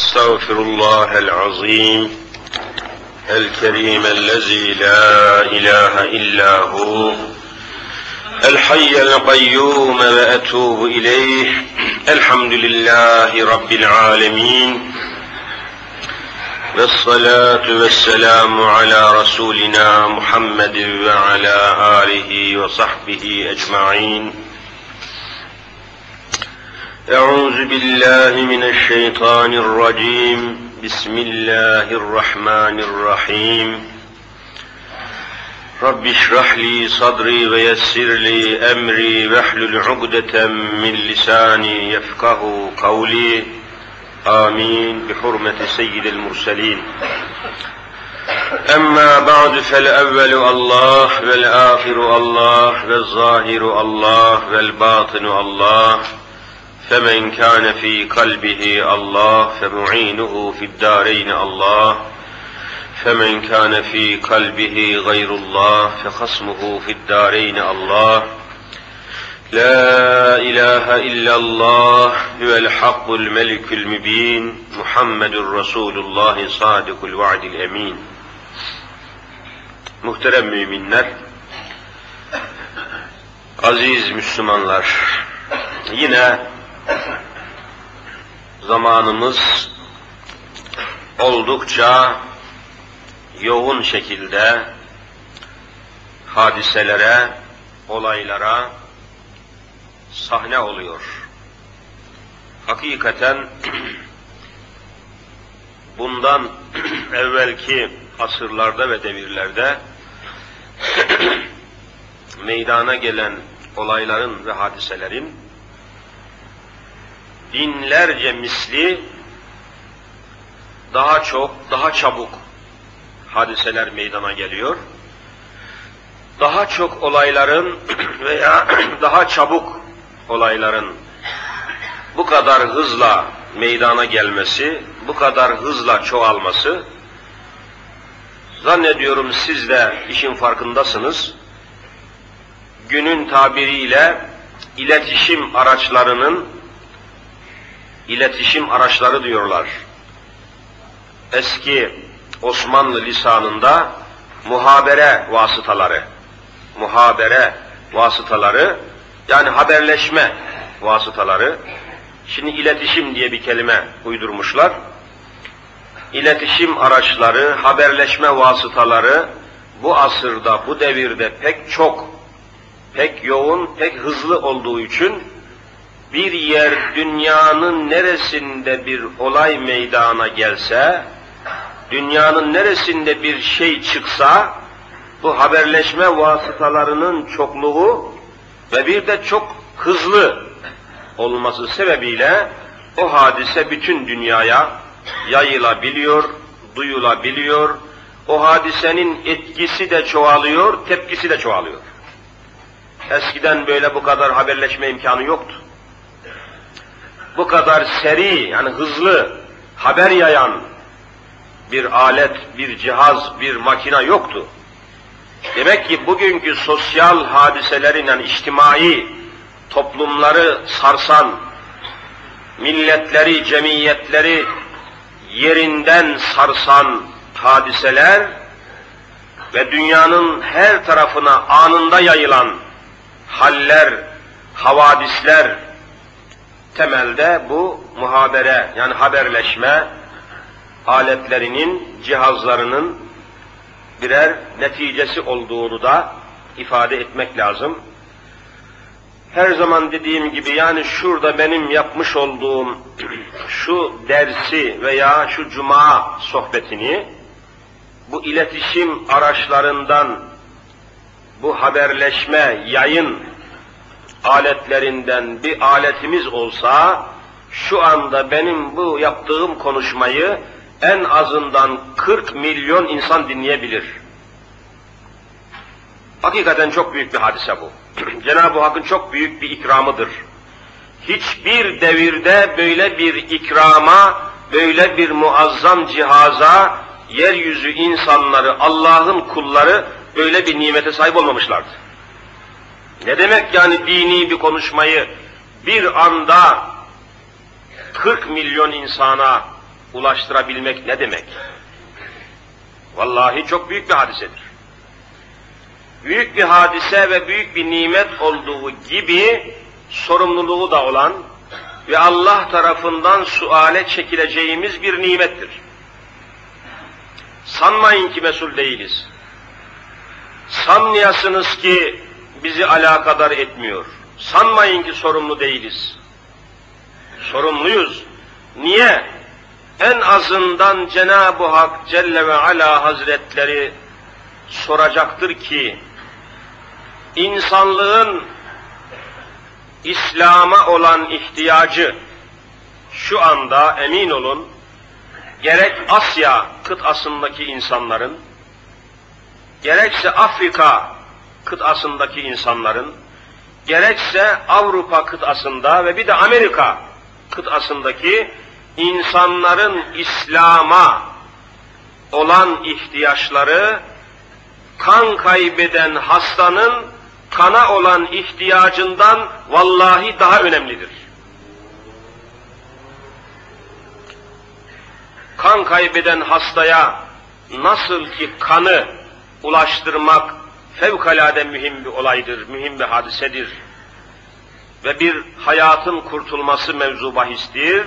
استغفر الله العظيم الكريم الذي لا إله إلا هو الحي القيوم وأتوب إليه الحمد لله رب العالمين والصلاة والسلام على رسولنا محمد وعلى آله وصحبه أجمعين. أعوذ بالله من الشيطان الرجيم. بسم الله الرحمن الرحيم. رب اشرح لي صدري ويسر لي أمري واحلل عقدة من لساني يفقه قولي. آمين. بحرمة سيد المرسلين. أما بعد فالأول الله والآخر الله والظاهر الله والباطن الله. فمن كان في قلبه الله فمعينه في الدارين الله فمن كان في قلبه غير الله فخصمه في الدارين الله لا اله الا الله هو الحق الملك المبين محمد رسول الله صادق الوعد الامين Muhterem müminler, aziz Müslümanlar, yine zamanımız oldukça yoğun şekilde hadiselere, olaylara sahne oluyor. Hakikaten bundan evvelki asırlarda ve devirlerde meydana gelen olayların ve hadiselerin binlerce misli daha çok, daha çabuk hadiseler meydana geliyor. Daha çok olayların veya daha çabuk olayların bu kadar hızla meydana gelmesi, bu kadar hızla çoğalması, zannediyorum siz de işin farkındasınız. Günün tabiriyle iletişim araçlarının iletişim araçları diyorlar. Eski Osmanlı lisanında muhabere vasıtaları, muhabere vasıtaları yani haberleşme vasıtaları. Şimdi iletişim diye bir kelime uydurmuşlar. İletişim araçları, haberleşme vasıtaları bu asırda, bu devirde pek çok, pek yoğun, pek hızlı olduğu için bir yer dünyanın neresinde bir olay meydana gelse, dünyanın neresinde bir şey çıksa, bu haberleşme vasıtalarının çokluğu ve bir de çok hızlı olması sebebiyle o hadise bütün dünyaya yayılabiliyor, duyulabiliyor. O hadisenin etkisi de çoğalıyor, tepkisi de çoğalıyor. Eskiden böyle bu kadar haberleşme imkanı yoktu bu kadar seri yani hızlı haber yayan bir alet, bir cihaz, bir makina yoktu. Demek ki bugünkü sosyal hadiselerin yani içtimai toplumları sarsan, milletleri, cemiyetleri yerinden sarsan hadiseler ve dünyanın her tarafına anında yayılan haller, havadisler, temelde bu muhabere yani haberleşme aletlerinin, cihazlarının birer neticesi olduğunu da ifade etmek lazım. Her zaman dediğim gibi yani şurada benim yapmış olduğum şu dersi veya şu cuma sohbetini bu iletişim araçlarından bu haberleşme, yayın aletlerinden bir aletimiz olsa, şu anda benim bu yaptığım konuşmayı en azından 40 milyon insan dinleyebilir. Hakikaten çok büyük bir hadise bu. Cenab-ı Hakk'ın çok büyük bir ikramıdır. Hiçbir devirde böyle bir ikrama, böyle bir muazzam cihaza, yeryüzü insanları, Allah'ın kulları böyle bir nimete sahip olmamışlardı. Ne demek yani dini bir konuşmayı bir anda 40 milyon insana ulaştırabilmek ne demek? Vallahi çok büyük bir hadisedir. Büyük bir hadise ve büyük bir nimet olduğu gibi sorumluluğu da olan ve Allah tarafından suale çekileceğimiz bir nimettir. Sanmayın ki mesul değiliz. Sanmayasınız ki bizi alakadar etmiyor. Sanmayın ki sorumlu değiliz. Sorumluyuz. Niye? En azından Cenab-ı Hak Celle ve Ala Hazretleri soracaktır ki insanlığın İslam'a olan ihtiyacı şu anda emin olun gerek Asya kıtasındaki insanların gerekse Afrika kıtasındaki insanların gerekse Avrupa kıtasında ve bir de Amerika kıtasındaki insanların İslam'a olan ihtiyaçları kan kaybeden hastanın kana olan ihtiyacından vallahi daha önemlidir. Kan kaybeden hastaya nasıl ki kanı ulaştırmak fevkalade mühim bir olaydır, mühim bir hadisedir. Ve bir hayatın kurtulması mevzu bahistir.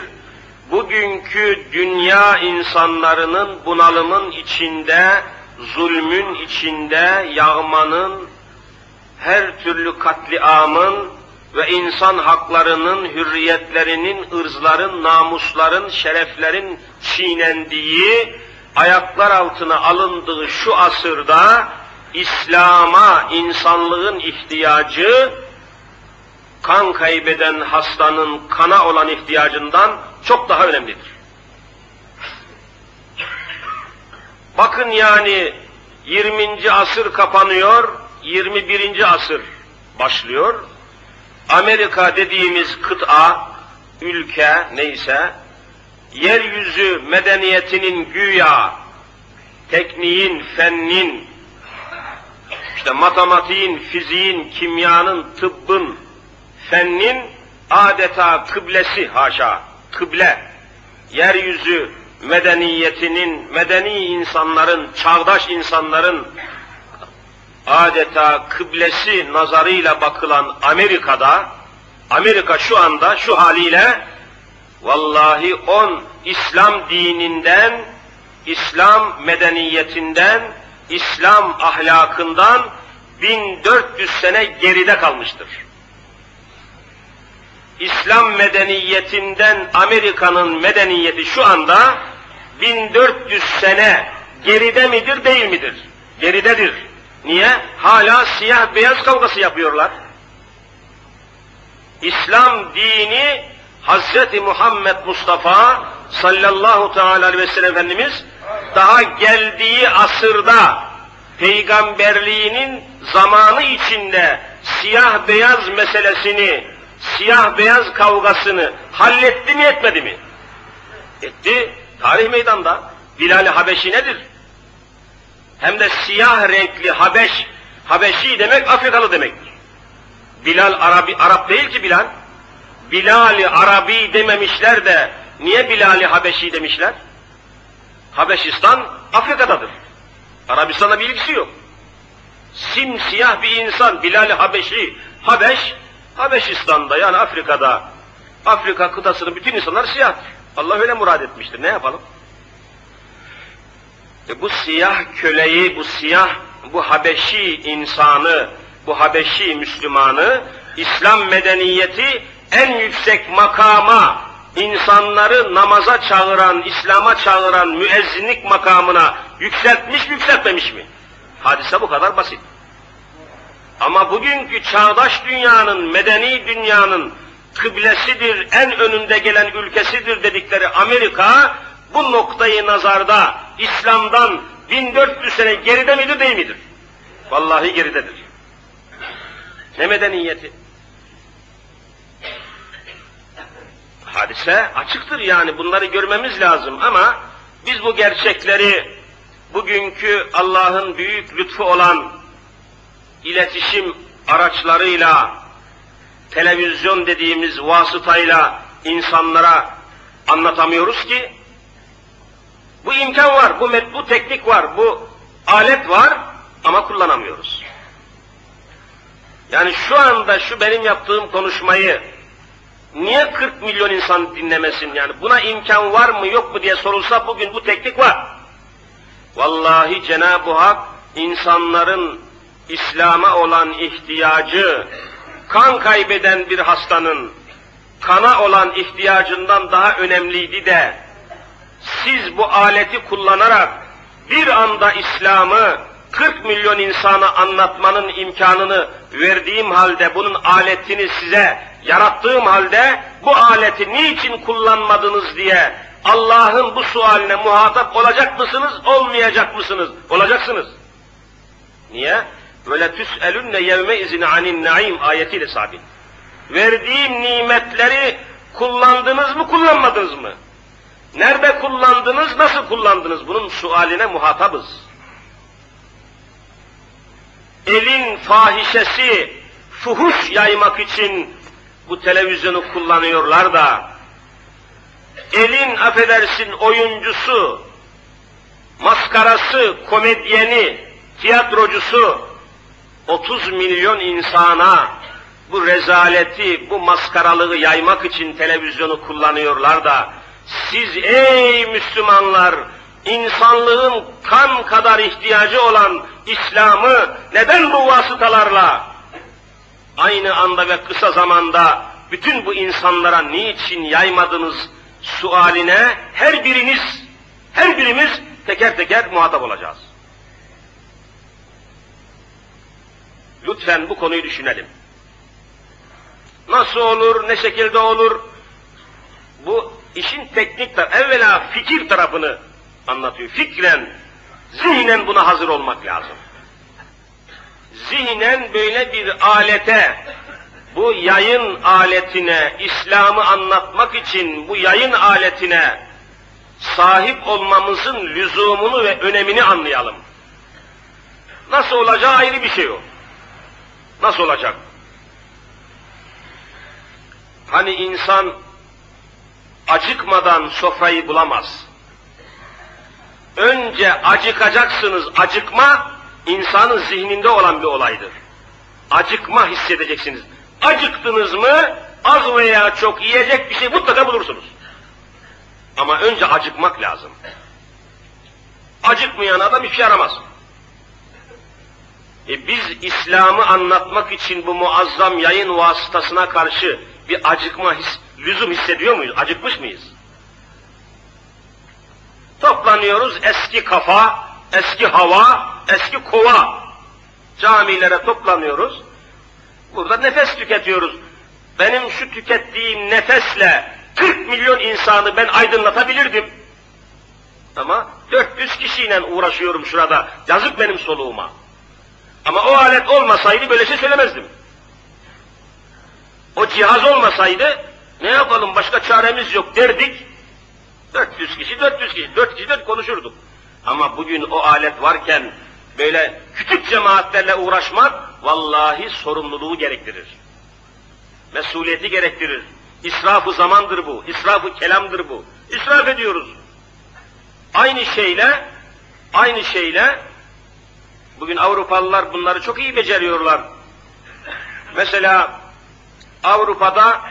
Bugünkü dünya insanlarının bunalımın içinde, zulmün içinde, yağmanın, her türlü katliamın ve insan haklarının, hürriyetlerinin, ırzların, namusların, şereflerin çiğnendiği, ayaklar altına alındığı şu asırda İslam'a insanlığın ihtiyacı kan kaybeden hastanın kana olan ihtiyacından çok daha önemlidir. Bakın yani 20. asır kapanıyor, 21. asır başlıyor. Amerika dediğimiz kıta, ülke neyse, yeryüzü medeniyetinin güya, tekniğin, fennin, işte matematiğin, fiziğin, kimyanın, tıbbın, fennin adeta kıblesi haşa, kıble, yeryüzü medeniyetinin, medeni insanların, çağdaş insanların adeta kıblesi nazarıyla bakılan Amerika'da, Amerika şu anda şu haliyle vallahi on İslam dininden, İslam medeniyetinden, İslam ahlakından 1400 sene geride kalmıştır. İslam medeniyetinden Amerika'nın medeniyeti şu anda 1400 sene geride midir değil midir? Geridedir. Niye? Hala siyah beyaz kavgası yapıyorlar. İslam dini Hazreti Muhammed Mustafa sallallahu teala aleyhi ve sellem Efendimiz daha geldiği asırda peygamberliğinin zamanı içinde siyah beyaz meselesini, siyah beyaz kavgasını halletti mi etmedi mi? Etti. Tarih meydanda. Bilal-i Habeşi nedir? Hem de siyah renkli Habeş, Habeşi demek Afrikalı demektir. Bilal Arabi, Arap değil ki Bilal. Bilal-i Arabi dememişler de niye Bilal-i Habeşi demişler? Habeşistan Afrika'dadır. Arabistan'la bir ilgisi yok. Simsiyah bir insan Bilal-i Habeşi, Habeş, Habeşistan'da yani Afrika'da, Afrika kıtasının bütün insanlar siyahtır. Allah öyle murad etmiştir. Ne yapalım? E bu siyah köleyi, bu siyah, bu Habeşi insanı, bu Habeşi Müslümanı, İslam medeniyeti en yüksek makama, insanları namaza çağıran, İslam'a çağıran müezzinlik makamına yükseltmiş yükseltmemiş mi? Hadise bu kadar basit. Ama bugünkü çağdaş dünyanın, medeni dünyanın kıblesidir, en önünde gelen ülkesidir dedikleri Amerika, bu noktayı nazarda İslam'dan 1400 sene geride midir değil midir? Vallahi geridedir. Ne medeniyeti? Hadise açıktır yani bunları görmemiz lazım ama biz bu gerçekleri bugünkü Allah'ın büyük lütfu olan iletişim araçlarıyla televizyon dediğimiz vasıtayla insanlara anlatamıyoruz ki Bu imkan var, bu, bu teknik var, bu alet var ama kullanamıyoruz. Yani şu anda şu benim yaptığım konuşmayı niye 40 milyon insan dinlemesin yani buna imkan var mı yok mu diye sorulsa bugün bu teknik var. Vallahi Cenab-ı Hak insanların İslam'a olan ihtiyacı kan kaybeden bir hastanın kana olan ihtiyacından daha önemliydi de siz bu aleti kullanarak bir anda İslam'ı 40 milyon insana anlatmanın imkanını verdiğim halde, bunun aletini size yarattığım halde, bu aleti niçin kullanmadınız diye Allah'ın bu sualine muhatap olacak mısınız, olmayacak mısınız? Olacaksınız. Niye? Böyle tüs'elünne yevme izine anin naim ayetiyle sabit. Verdiğim nimetleri kullandınız mı, kullanmadınız mı? Nerede kullandınız, nasıl kullandınız? Bunun sualine muhatabız. Elin fahişesi, fuhuş yaymak için bu televizyonu kullanıyorlar da, elin affedersin oyuncusu, maskarası, komedyeni, tiyatrocusu, 30 milyon insana bu rezaleti, bu maskaralığı yaymak için televizyonu kullanıyorlar da, siz ey Müslümanlar, insanlığın kan kadar ihtiyacı olan İslam'ı neden bu vasıtalarla aynı anda ve kısa zamanda bütün bu insanlara niçin yaymadınız sualine her biriniz, her birimiz teker teker muhatap olacağız. Lütfen bu konuyu düşünelim. Nasıl olur, ne şekilde olur? Bu işin teknik tarafı, evvela fikir tarafını anlatıyor. Fikren, zihnen buna hazır olmak lazım. Zihnen böyle bir alete, bu yayın aletine, İslam'ı anlatmak için bu yayın aletine sahip olmamızın lüzumunu ve önemini anlayalım. Nasıl olacağı ayrı bir şey o. Nasıl olacak? Hani insan acıkmadan sofrayı bulamaz. Önce acıkacaksınız. Acıkma insanın zihninde olan bir olaydır. Acıkma hissedeceksiniz. Acıktınız mı az veya çok yiyecek bir şey mutlaka bulursunuz. Ama önce acıkmak lazım. Acıkmayan adam hiçbir şey aramaz. E biz İslam'ı anlatmak için bu muazzam yayın vasıtasına karşı bir acıkma his, lüzum hissediyor muyuz? Acıkmış mıyız? Toplanıyoruz eski kafa, eski hava, eski kova. Camilere toplanıyoruz. Burada nefes tüketiyoruz. Benim şu tükettiğim nefesle 40 milyon insanı ben aydınlatabilirdim. Ama 400 kişiyle uğraşıyorum şurada. Yazık benim soluğuma. Ama o alet olmasaydı böyle şey söylemezdim. O cihaz olmasaydı ne yapalım başka çaremiz yok derdik. 400 kişi 400 kişi 4 kişi 4 konuşurduk. Ama bugün o alet varken böyle küçük cemaatlerle uğraşmak vallahi sorumluluğu gerektirir. Mesuliyeti gerektirir. İsrafı zamandır bu, israfı kelamdır bu. İsraf ediyoruz. Aynı şeyle, aynı şeyle bugün Avrupalılar bunları çok iyi beceriyorlar. Mesela Avrupa'da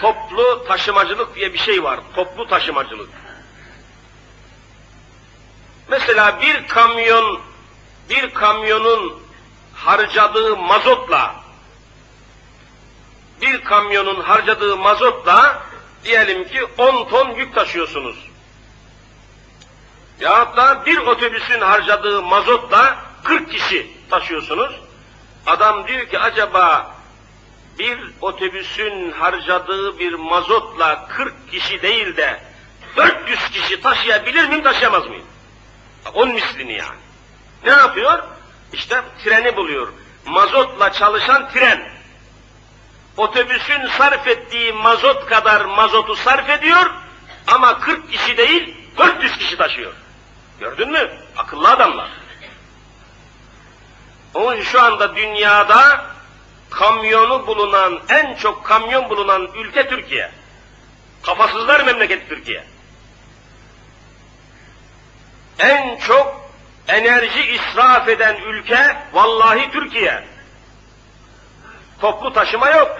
toplu taşımacılık diye bir şey var. Toplu taşımacılık. Mesela bir kamyon, bir kamyonun harcadığı mazotla, bir kamyonun harcadığı mazotla diyelim ki 10 ton yük taşıyorsunuz. Ya da bir otobüsün harcadığı mazotla 40 kişi taşıyorsunuz. Adam diyor ki acaba bir otobüsün harcadığı bir mazotla 40 kişi değil de 400 kişi taşıyabilir miyim, taşıyamaz mıyım? On mislini yani. Ne yapıyor? İşte treni buluyor. Mazotla çalışan tren. Otobüsün sarf ettiği mazot kadar mazotu sarf ediyor ama 40 kişi değil 400 kişi taşıyor. Gördün mü? Akıllı adamlar. Onun şu anda dünyada kamyonu bulunan, en çok kamyon bulunan ülke Türkiye. Kafasızlar memleketi Türkiye. En çok enerji israf eden ülke vallahi Türkiye. Toplu taşıma yok.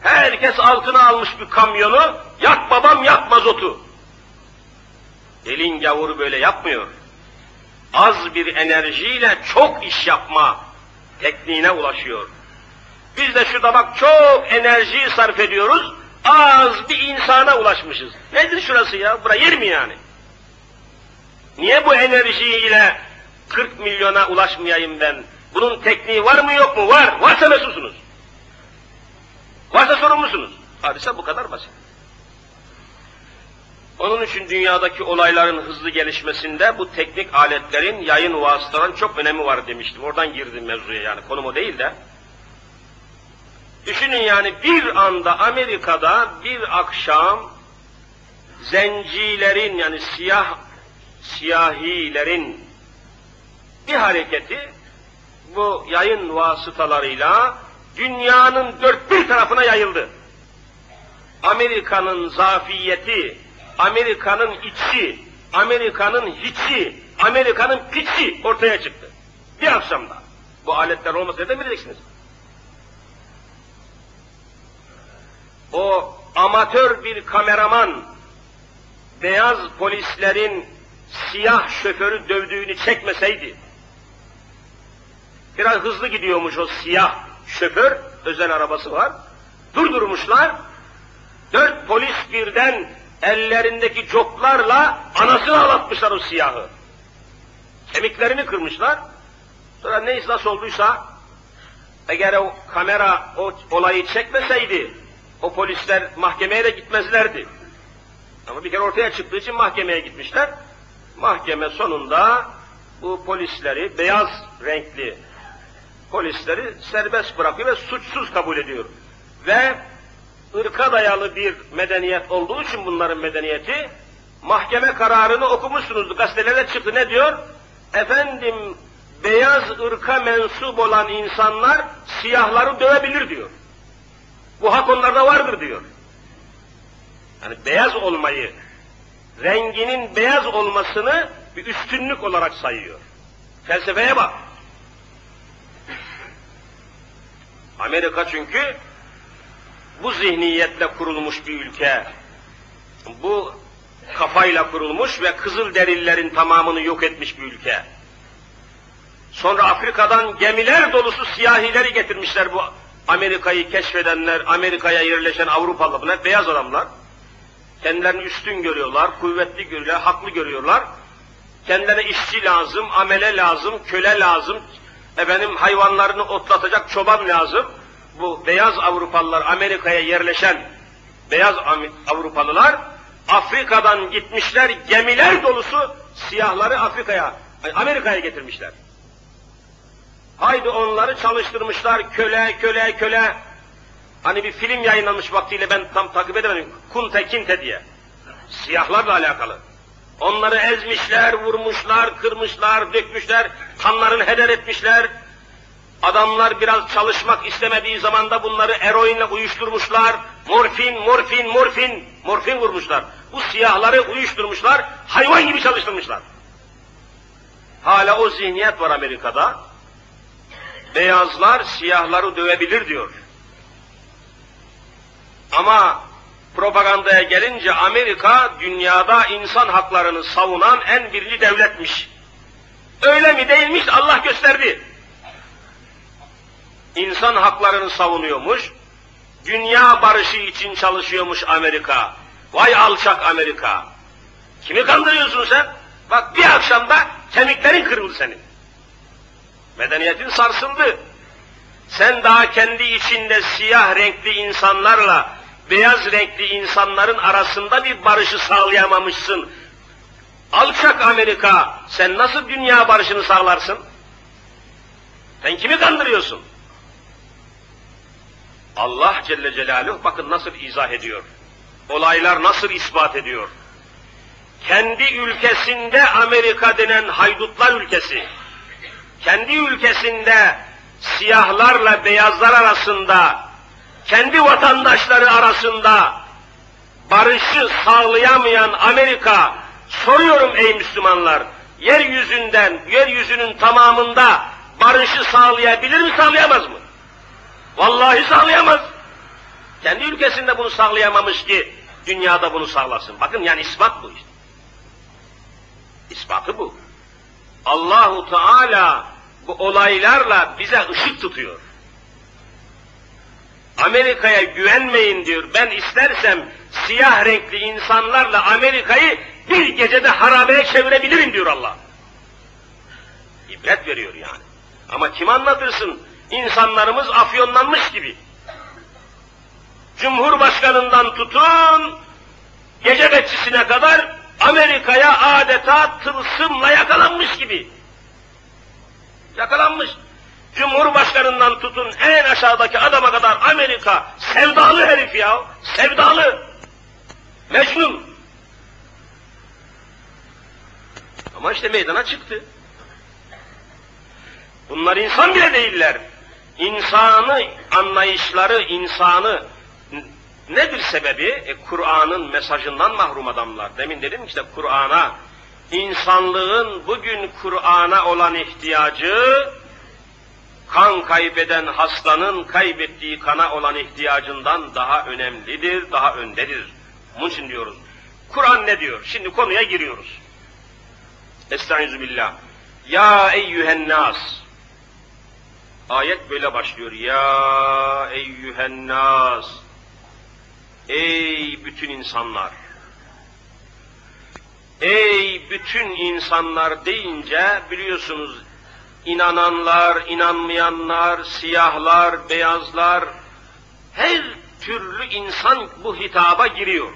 Herkes altına almış bir kamyonu, yak babam yak mazotu. Elin gavuru böyle yapmıyor. Az bir enerjiyle çok iş yapma tekniğine ulaşıyor. Biz de şurada bak çok enerji sarf ediyoruz, az bir insana ulaşmışız. Nedir şurası ya? Bura yer mi yani? Niye bu enerjiyle 40 milyona ulaşmayayım ben? Bunun tekniği var mı yok mu? Var. Varsa mesulsunuz. Varsa sorumlusunuz. Hadise bu kadar basit. Onun için dünyadaki olayların hızlı gelişmesinde bu teknik aletlerin, yayın vasıtaların çok önemi var demiştim. Oradan girdim mevzuya yani konumu değil de. Düşünün yani bir anda Amerika'da bir akşam zencilerin yani siyah siyahilerin bir hareketi bu yayın vasıtalarıyla dünyanın dört bir tarafına yayıldı. Amerika'nın zafiyeti, Amerika'nın içi, Amerika'nın hiçi, Amerika'nın piçi ortaya çıktı. Bir akşamda. Bu aletler olmasa ne bileceksiniz? O amatör bir kameraman, beyaz polislerin siyah şoförü dövdüğünü çekmeseydi, biraz hızlı gidiyormuş o siyah şoför, özel arabası var, durdurmuşlar, dört polis birden ellerindeki coplarla anasını ağlatmışlar o siyahı. Kemiklerini kırmışlar, sonra neyse nasıl olduysa, eğer o kamera o olayı çekmeseydi, o polisler mahkemeye de gitmezlerdi. Ama bir kere ortaya çıktığı için mahkemeye gitmişler. Mahkeme sonunda bu polisleri, beyaz renkli polisleri serbest bırakıyor ve suçsuz kabul ediyor. Ve ırka dayalı bir medeniyet olduğu için bunların medeniyeti, mahkeme kararını okumuşsunuz, gazetelerde çıktı ne diyor? Efendim, beyaz ırka mensup olan insanlar siyahları dövebilir diyor. Bu hak onlarda vardır diyor. Yani beyaz olmayı, renginin beyaz olmasını bir üstünlük olarak sayıyor. Felsefeye bak. Amerika çünkü bu zihniyetle kurulmuş bir ülke. Bu kafayla kurulmuş ve kızıl derillerin tamamını yok etmiş bir ülke. Sonra Afrika'dan gemiler dolusu siyahileri getirmişler bu Amerika'yı keşfedenler, Amerika'ya yerleşen Avrupalı bunlar beyaz adamlar. Kendilerini üstün görüyorlar, kuvvetli görüyorlar, haklı görüyorlar. Kendilerine işçi lazım, amele lazım, köle lazım, efendim hayvanlarını otlatacak çoban lazım. Bu beyaz Avrupalılar, Amerika'ya yerleşen beyaz Avrupalılar, Afrika'dan gitmişler, gemiler dolusu siyahları Afrika'ya, Amerika'ya getirmişler. Haydi onları çalıştırmışlar, köle, köle, köle. Hani bir film yayınlanmış vaktiyle ben tam takip edemedim. Kunte Kinte diye. Siyahlarla alakalı. Onları ezmişler, vurmuşlar, kırmışlar, dökmüşler, kanlarını heder etmişler. Adamlar biraz çalışmak istemediği zaman da bunları eroinle uyuşturmuşlar. Morfin, morfin, morfin, morfin vurmuşlar. Bu siyahları uyuşturmuşlar, hayvan gibi çalıştırmışlar. Hala o zihniyet var Amerika'da. Beyazlar siyahları dövebilir diyor. Ama propagandaya gelince Amerika dünyada insan haklarını savunan en birinci devletmiş. Öyle mi değilmiş Allah gösterdi. İnsan haklarını savunuyormuş, dünya barışı için çalışıyormuş Amerika. Vay alçak Amerika. Kimi kandırıyorsun sen? Bak bir akşamda kemiklerin kırıldı senin. Medeniyetin sarsıldı. Sen daha kendi içinde siyah renkli insanlarla beyaz renkli insanların arasında bir barışı sağlayamamışsın. Alçak Amerika, sen nasıl dünya barışını sağlarsın? Sen kimi kandırıyorsun? Allah Celle Celaluhu bakın nasıl izah ediyor. Olaylar nasıl ispat ediyor. Kendi ülkesinde Amerika denen haydutlar ülkesi, kendi ülkesinde siyahlarla beyazlar arasında, kendi vatandaşları arasında barışı sağlayamayan Amerika, Soruyorum ey Müslümanlar, yeryüzünden, yeryüzünün tamamında barışı sağlayabilir mi, sağlayamaz mı? Vallahi sağlayamaz. Kendi ülkesinde bunu sağlayamamış ki dünyada bunu sağlasın. Bakın yani ispat bu işte. İspatı bu. Allahu Teala bu olaylarla bize ışık tutuyor. Amerika'ya güvenmeyin diyor. Ben istersem siyah renkli insanlarla Amerika'yı bir gecede harabeye çevirebilirim diyor Allah. İbret veriyor yani. Ama kim anlatırsın? İnsanlarımız afyonlanmış gibi. Cumhurbaşkanından tutun, gece bekçisine kadar Amerika'ya adeta tılsımla yakalanmış gibi. Yakalanmış. Cumhurbaşkanından tutun en aşağıdaki adama kadar Amerika sevdalı herif ya. Sevdalı. Mecnun. Ama işte meydana çıktı. Bunlar insan bile değiller. İnsanı anlayışları, insanı nedir sebebi? E, Kur'an'ın mesajından mahrum adamlar. Demin dedim işte Kur'an'a, insanlığın bugün Kur'an'a olan ihtiyacı, kan kaybeden hastanın kaybettiği kana olan ihtiyacından daha önemlidir, daha öndedir. Bunun için diyoruz. Kur'an ne diyor? Şimdi konuya giriyoruz. Estaizu billah. Ya eyyühen nas. Ayet böyle başlıyor. Ya eyyühen nas. Ey bütün insanlar. Ey bütün insanlar deyince biliyorsunuz inananlar, inanmayanlar, siyahlar, beyazlar, her türlü insan bu hitaba giriyor.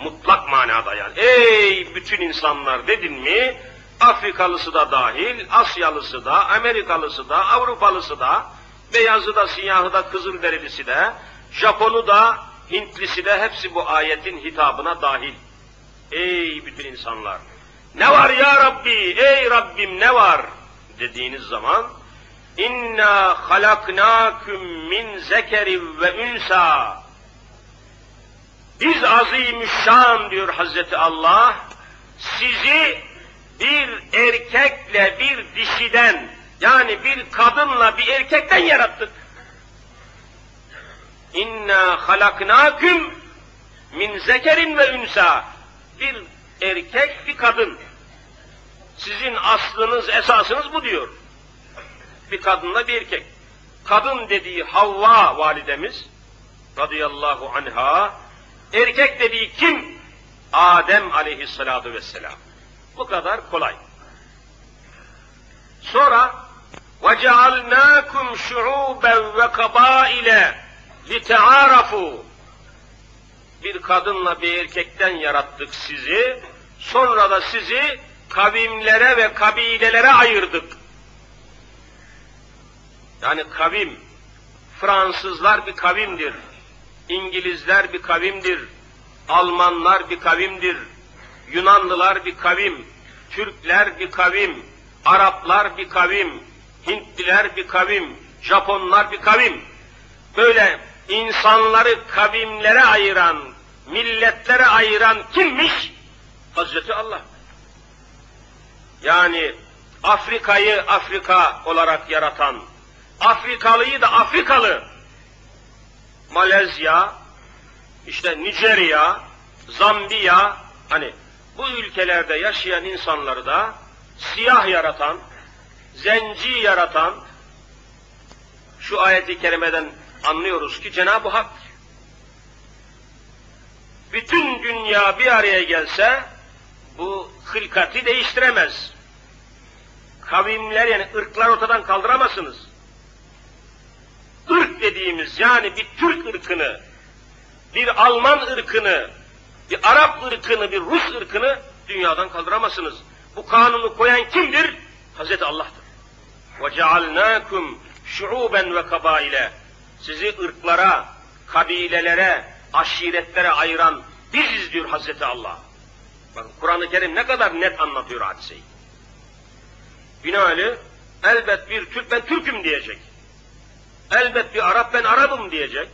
Mutlak manada yani. Ey bütün insanlar dedin mi, Afrikalısı da dahil, Asyalısı da, Amerikalısı da, Avrupalısı da, beyazı da, siyahı da, kızılderilisi de, Japonu da, Hintlisi de hepsi bu ayetin hitabına dahil. Ey bütün insanlar! Ne var ya Rabbi, ey Rabbim ne var dediğiniz zaman inna halaknakum min zekerin ve ünsa biz azimüşşan diyor Hazreti Allah sizi bir erkekle bir dişiden yani bir kadınla bir erkekten yarattık. İnna halaknakum min zekerin ve ünsa bir erkek bir kadın. Sizin aslınız, esasınız bu diyor. Bir kadınla bir erkek. Kadın dediği Havva validemiz radıyallahu anha, erkek dediği kim? Adem aleyhissalatu vesselam. Bu kadar kolay. Sonra وَجَعَلْنَاكُمْ شُعُوبًا وَقَبَائِلَ لِتَعَارَفُوا Bir kadınla bir erkekten yarattık sizi, sonra da sizi kavimlere ve kabilelere ayırdık. Yani kavim, Fransızlar bir kavimdir, İngilizler bir kavimdir, Almanlar bir kavimdir, Yunanlılar bir kavim, Türkler bir kavim, Araplar bir kavim, Hintliler bir kavim, Japonlar bir kavim. Böyle insanları kavimlere ayıran, milletlere ayıran kimmiş? Hazreti Allah. Yani Afrika'yı Afrika olarak yaratan, Afrikalıyı da Afrikalı, Malezya, işte Nijerya, Zambiya, hani bu ülkelerde yaşayan insanları da siyah yaratan, zenci yaratan, şu ayeti kerimeden anlıyoruz ki Cenab-ı Hak bütün dünya bir araya gelse bu hılkati değiştiremez Kavimler yani ırklar ortadan kaldıramazsınız. Irk dediğimiz yani bir Türk ırkını, bir Alman ırkını, bir Arap ırkını, bir Rus ırkını dünyadan kaldıramazsınız. Bu kanunu koyan kimdir? Hazreti Allah'tır. وَجَعَلْنَاكُمْ şuuben ve kabaile. Sizi ırklara, kabilelere, aşiretlere ayıran biziz diyor Hazreti Allah. Bakın Kur'an-ı Kerim ne kadar net anlatıyor hadiseyi. Binaenli elbet bir Türk ben Türk'üm diyecek. Elbet bir Arap ben Arap'ım diyecek.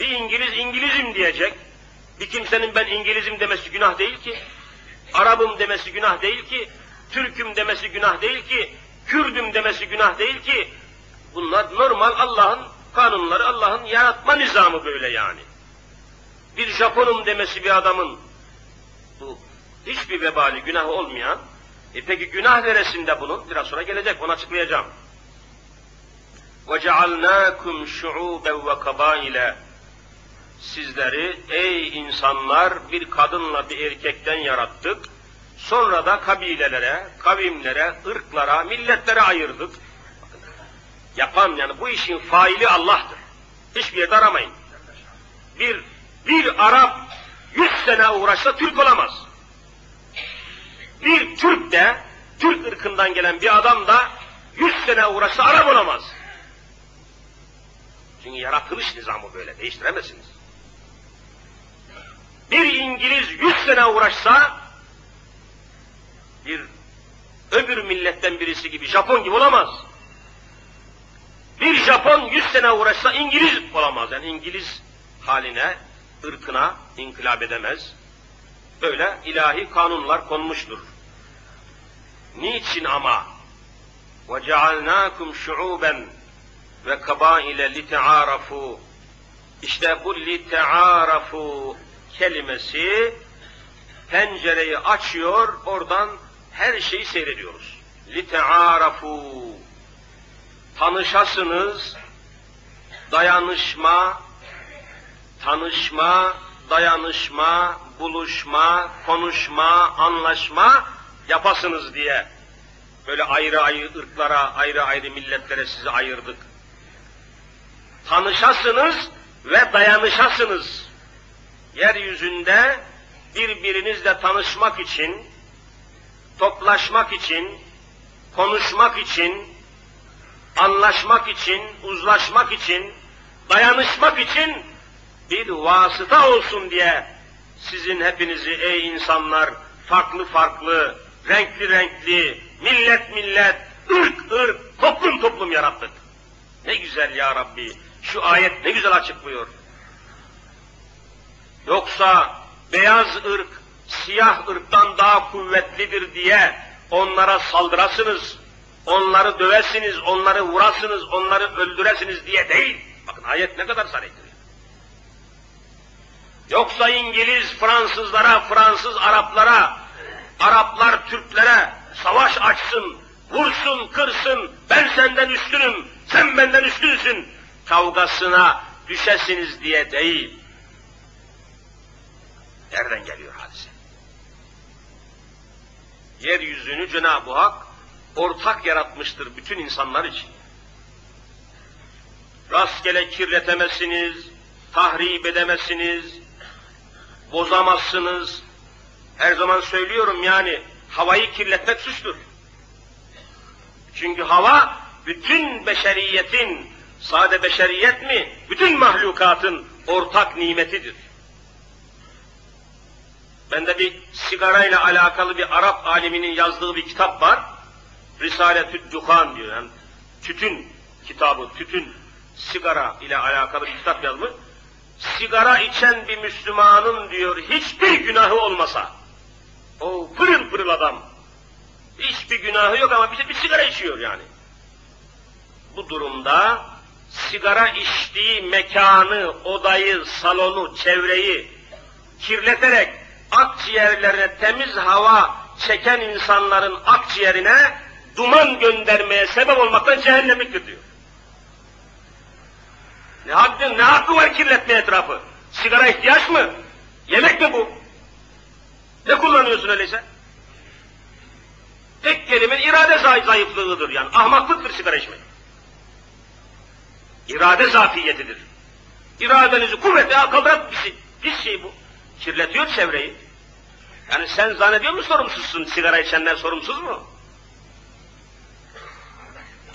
Bir İngiliz İngiliz'im diyecek. Bir kimsenin ben İngiliz'im demesi günah değil ki. Arabım demesi günah değil ki, Türk'üm demesi günah değil ki, Kürdüm demesi günah değil ki. Bunlar normal Allah'ın kanunları, Allah'ın yaratma nizamı böyle yani. Bir Japonum demesi bir adamın bu hiçbir vebali, günah olmayan, e peki günah neresinde bunun? Biraz sonra gelecek, onu açıklayacağım. وَجَعَلْنَاكُمْ شُعُوبًا وَقَبَائِلًا Sizleri ey insanlar bir kadınla bir erkekten yarattık. Sonra da kabilelere, kavimlere, ırklara, milletlere ayırdık. Yapan yani bu işin faili Allah'tır. Hiçbir yerde aramayın. Bir, bir Arap yüz sene uğraşsa Türk olamaz. Bir Türk de, Türk ırkından gelen bir adam da yüz sene uğraşsa Arap olamaz. Çünkü yaratılış nizamı böyle, değiştiremezsiniz. Bir İngiliz yüz sene uğraşsa, bir öbür milletten birisi gibi, Japon gibi olamaz. Bir Japon yüz sene uğraşsa İngiliz olamaz. Yani İngiliz haline, ırkına inkılap edemez. Böyle ilahi kanunlar konmuştur. Niçin ama? وَجَعَلْنَاكُمْ شُعُوبًا ve kabaile lite'arafu. İşte bu lite'arafu kelimesi pencereyi açıyor, oradan her şeyi seyrediyoruz. Lite'arafu. Tanışasınız, dayanışma, tanışma, dayanışma, buluşma, konuşma, anlaşma yapasınız diye böyle ayrı ayrı ırklara, ayrı ayrı milletlere sizi ayırdık tanışasınız ve dayanışasınız. Yeryüzünde birbirinizle tanışmak için, toplaşmak için, konuşmak için, anlaşmak için, uzlaşmak için, dayanışmak için bir vasıta olsun diye sizin hepinizi ey insanlar farklı farklı, renkli renkli, millet millet, ırk ırk, toplum toplum yarattık. Ne güzel ya Rabbi. Şu ayet ne güzel açıklıyor. Yoksa beyaz ırk, siyah ırktan daha kuvvetlidir diye onlara saldırasınız, onları dövesiniz, onları vurasınız, onları öldüresiniz diye değil. Bakın ayet ne kadar sarı Yoksa İngiliz Fransızlara, Fransız Araplara, Araplar Türklere savaş açsın, vursun, kırsın, ben senden üstünüm, sen benden üstünsün kavgasına düşesiniz diye değil. Nereden geliyor hadise? Yeryüzünü Cenab-ı Hak ortak yaratmıştır bütün insanlar için. Rastgele kirletemezsiniz, tahrip edemezsiniz, bozamazsınız. Her zaman söylüyorum yani havayı kirletmek suçtur. Çünkü hava bütün beşeriyetin sade beşeriyet mi? Bütün mahlukatın ortak nimetidir. Bende bir sigarayla alakalı bir Arap aliminin yazdığı bir kitap var. Risaletü Duhan diyor. Yani tütün kitabı, tütün, sigara ile alakalı bir kitap yazmış. Sigara içen bir Müslümanın diyor hiçbir günahı olmasa, o pırıl pırıl adam, hiçbir günahı yok ama bir, bir sigara içiyor yani. Bu durumda sigara içtiği mekanı, odayı, salonu, çevreyi kirleterek akciğerlerine temiz hava çeken insanların akciğerine duman göndermeye sebep olmaktan cehennemliktir diyor. Ne hakkı, ne hakkı var kirletme etrafı? Sigara ihtiyaç mı? Yemek mi bu? Ne kullanıyorsun öyleyse? Tek kelime irade zayıflığıdır yani. Ahmaklıktır sigara içmek. İrade zafiyetidir. İradenizi kuvvetle kaldıran bir şey, bir şey bu. Kirletiyor çevreyi. Yani sen zannediyor musun sorumsuzsun, sigara içenler sorumsuz mu?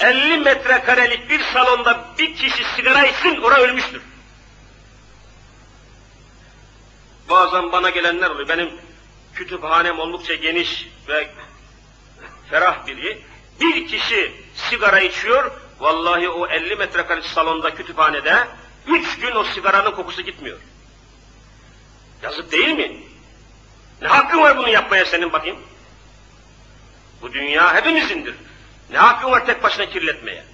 50 metrekarelik bir salonda bir kişi sigara içsin, ora ölmüştür. Bazen bana gelenler oluyor. Benim kütüphanem oldukça geniş ve ferah biri. Bir kişi sigara içiyor, Vallahi o 50 metrekare salonda kütüphanede üç gün o sigaranın kokusu gitmiyor. Yazık değil mi? Ne hakkın var bunu yapmaya senin bakayım? Bu dünya hepimizindir. Ne hakkın var tek başına kirletmeye?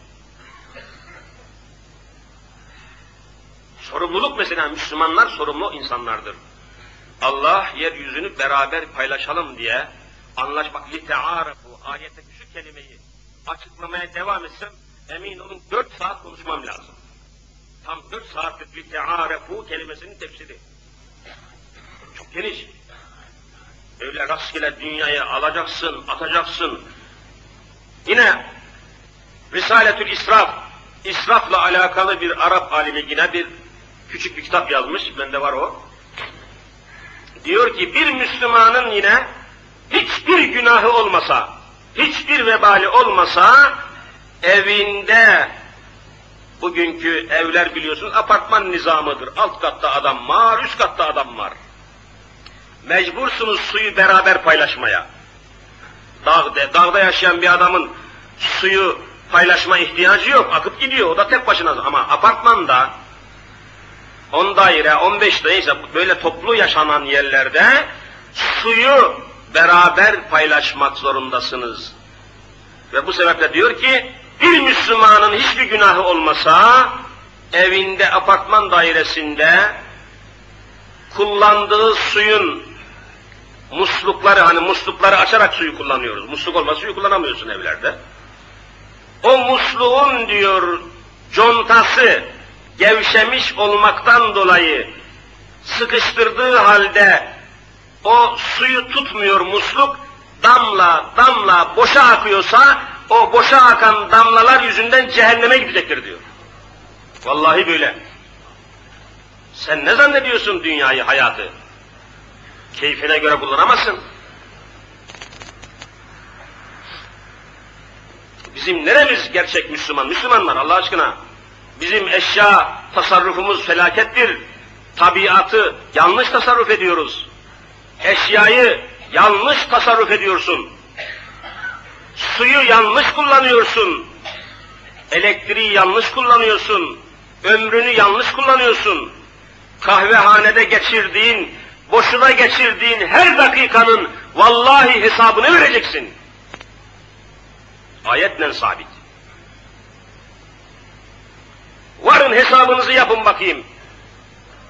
Sorumluluk mesela Müslümanlar sorumlu insanlardır. Allah yeryüzünü beraber paylaşalım diye anlaşmak tearafu ayetteki şu kelimeyi açıklamaya devam etsem emin olun dört saat konuşmam lazım. Tam dört saatlik li tearafu kelimesinin tefsiri. Çok geniş. Öyle rastgele dünyaya alacaksın, atacaksın. Yine Risaletül İsraf, israfla alakalı bir Arap alimi yine bir küçük bir kitap yazmış, bende var o. Diyor ki bir Müslümanın yine hiçbir günahı olmasa, hiçbir vebali olmasa evinde bugünkü evler biliyorsunuz apartman nizamıdır. Alt katta adam var, üst katta adam var. Mecbursunuz suyu beraber paylaşmaya. Dağda, dağda yaşayan bir adamın suyu paylaşma ihtiyacı yok. Akıp gidiyor. O da tek başına. Ama apartmanda 10 daire, 15 daire böyle toplu yaşanan yerlerde suyu beraber paylaşmak zorundasınız. Ve bu sebeple diyor ki bir Müslümanın hiçbir günahı olmasa evinde apartman dairesinde kullandığı suyun muslukları hani muslukları açarak suyu kullanıyoruz. Musluk olmasa suyu kullanamıyorsun evlerde. O musluğun diyor contası gevşemiş olmaktan dolayı sıkıştırdığı halde o suyu tutmuyor musluk damla damla boşa akıyorsa o boşa akan damlalar yüzünden cehenneme gidecektir diyor. Vallahi böyle. Sen ne zannediyorsun dünyayı, hayatı? Keyfine göre kullanamazsın. Bizim neremiz gerçek Müslüman? Müslümanlar Allah aşkına. Bizim eşya tasarrufumuz felakettir. Tabiatı yanlış tasarruf ediyoruz. Eşyayı yanlış tasarruf ediyorsun. Suyu yanlış kullanıyorsun. Elektriği yanlış kullanıyorsun. Ömrünü yanlış kullanıyorsun. Kahvehanede geçirdiğin, boşuna geçirdiğin her dakikanın vallahi hesabını vereceksin. Ayetle sabit. Varın hesabınızı yapın bakayım.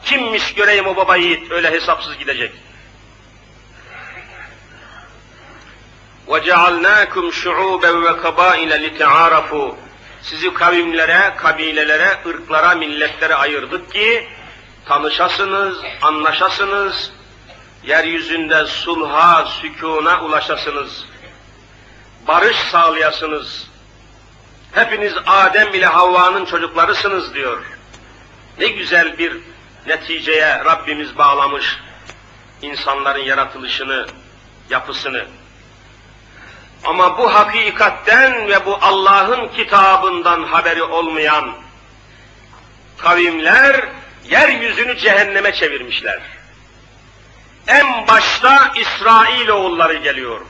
Kimmiş göreyim o baba yiğit öyle hesapsız gidecek. وَجَعَلْنَاكُمْ شُعُوبًا وَكَبَائِلَ لِتَعَارَفُوا Sizi kavimlere, kabilelere, ırklara, milletlere ayırdık ki tanışasınız, anlaşasınız, yeryüzünde sulha, sükuna ulaşasınız, barış sağlayasınız. Hepiniz Adem ile Havva'nın çocuklarısınız diyor. Ne güzel bir neticeye Rabbimiz bağlamış insanların yaratılışını, yapısını. Ama bu hakikatten ve bu Allah'ın kitabından haberi olmayan kavimler yeryüzünü cehenneme çevirmişler. En başta İsrail oğulları geliyor.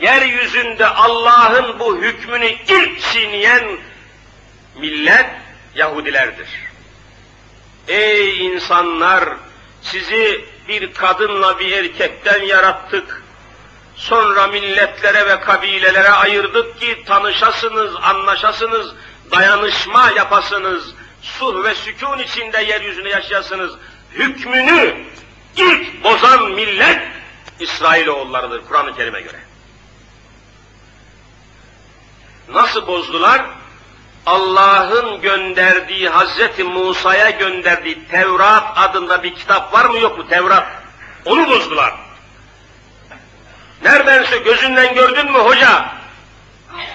Yeryüzünde Allah'ın bu hükmünü ilk çiğneyen millet Yahudilerdir. Ey insanlar! Sizi bir kadınla bir erkekten yarattık. Sonra milletlere ve kabilelere ayırdık ki tanışasınız, anlaşasınız, dayanışma yapasınız, sulh ve sükun içinde yeryüzünde yaşayasınız. Hükmünü ilk bozan millet İsrailoğullarıdır Kur'an-ı Kerim'e göre. Nasıl bozdular? Allah'ın gönderdiği, Hazreti Musa'ya gönderdiği Tevrat adında bir kitap var mı yok mu Tevrat? Onu bozdular. Neredense gözünden gördün mü hoca?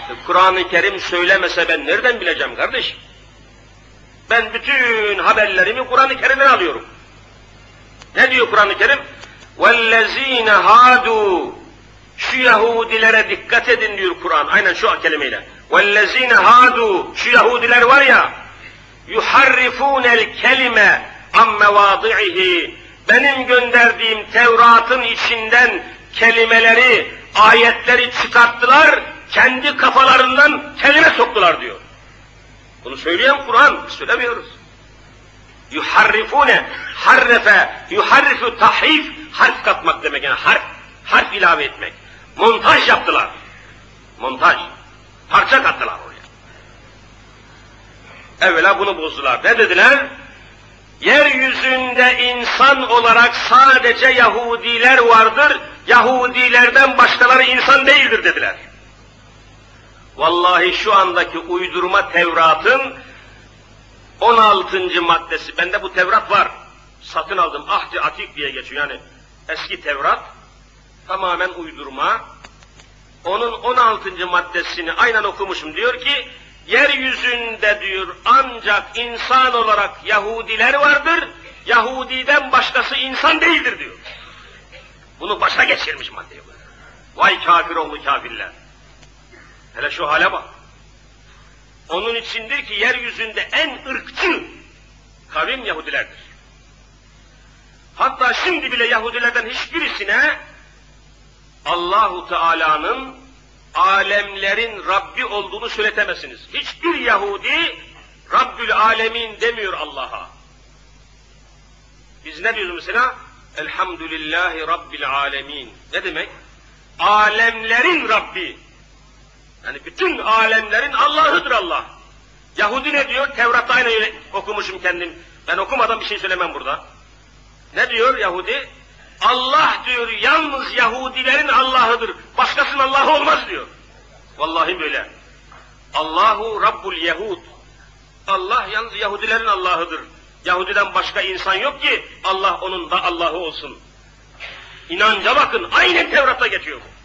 E, Kur'an-ı Kerim söylemese ben nereden bileceğim kardeş? Ben bütün haberlerimi Kur'an-ı Kerim'den alıyorum. Ne diyor Kur'an-ı Kerim? وَالَّذ۪ينَ هَادُوا Şu Yahudilere dikkat edin diyor Kur'an. Aynen şu kelimeyle. وَالَّذ۪ينَ هَادُوا Şu Yahudiler var ya, يُحَرِّفُونَ الْكَلِمَ عَمْ مَوَاضِعِهِ Benim gönderdiğim Tevrat'ın içinden kelimeleri, ayetleri çıkarttılar, kendi kafalarından kelime soktular diyor. Bunu söyleyen Kur'an, söylemiyoruz. Yuharrifune, harrefe, yuharrifu tahrif, harf katmak demek yani harf, harf ilave etmek. Montaj yaptılar. Montaj. Parça kattılar oraya. Evvela bunu bozdular. Ne dediler? Yeryüzünde insan olarak sadece Yahudiler vardır, Yahudilerden başkaları insan değildir dediler. Vallahi şu andaki uydurma Tevrat'ın 16. maddesi, bende bu Tevrat var, satın aldım, Ahdi Atik diye geçiyor yani eski Tevrat, tamamen uydurma. Onun 16. maddesini aynen okumuşum, diyor ki, yeryüzünde diyor ancak insan olarak Yahudiler vardır, Yahudiden başkası insan değildir diyor. Bunu başa geçirmiş maddeyi. Vay kafir oğlu kafirler. Hele şu hale bak. Onun içindir ki yeryüzünde en ırkçı kavim Yahudilerdir. Hatta şimdi bile Yahudilerden hiçbirisine Allahu Teala'nın alemlerin Rabbi olduğunu söyletemezsiniz. Hiçbir Yahudi Rabbül Alemin demiyor Allah'a. Biz ne diyoruz mesela? Elhamdülillahi Rabbil Alemin. Ne demek? Alemlerin Rabbi. Yani bütün alemlerin Allah'ıdır Allah. Yahudi ne diyor? Tevrat'ta aynı okumuşum kendim. Ben okumadan bir şey söylemem burada. Ne diyor Yahudi? Allah diyor yalnız Yahudilerin Allah'ıdır. Başkasının Allah'ı olmaz diyor. Vallahi böyle. Allahu Rabbul Yahud. Allah yalnız Yahudilerin Allah'ıdır. Yahudiden başka insan yok ki Allah onun da Allah'ı olsun. İnanca bakın aynen Tevrat'ta geçiyor bu.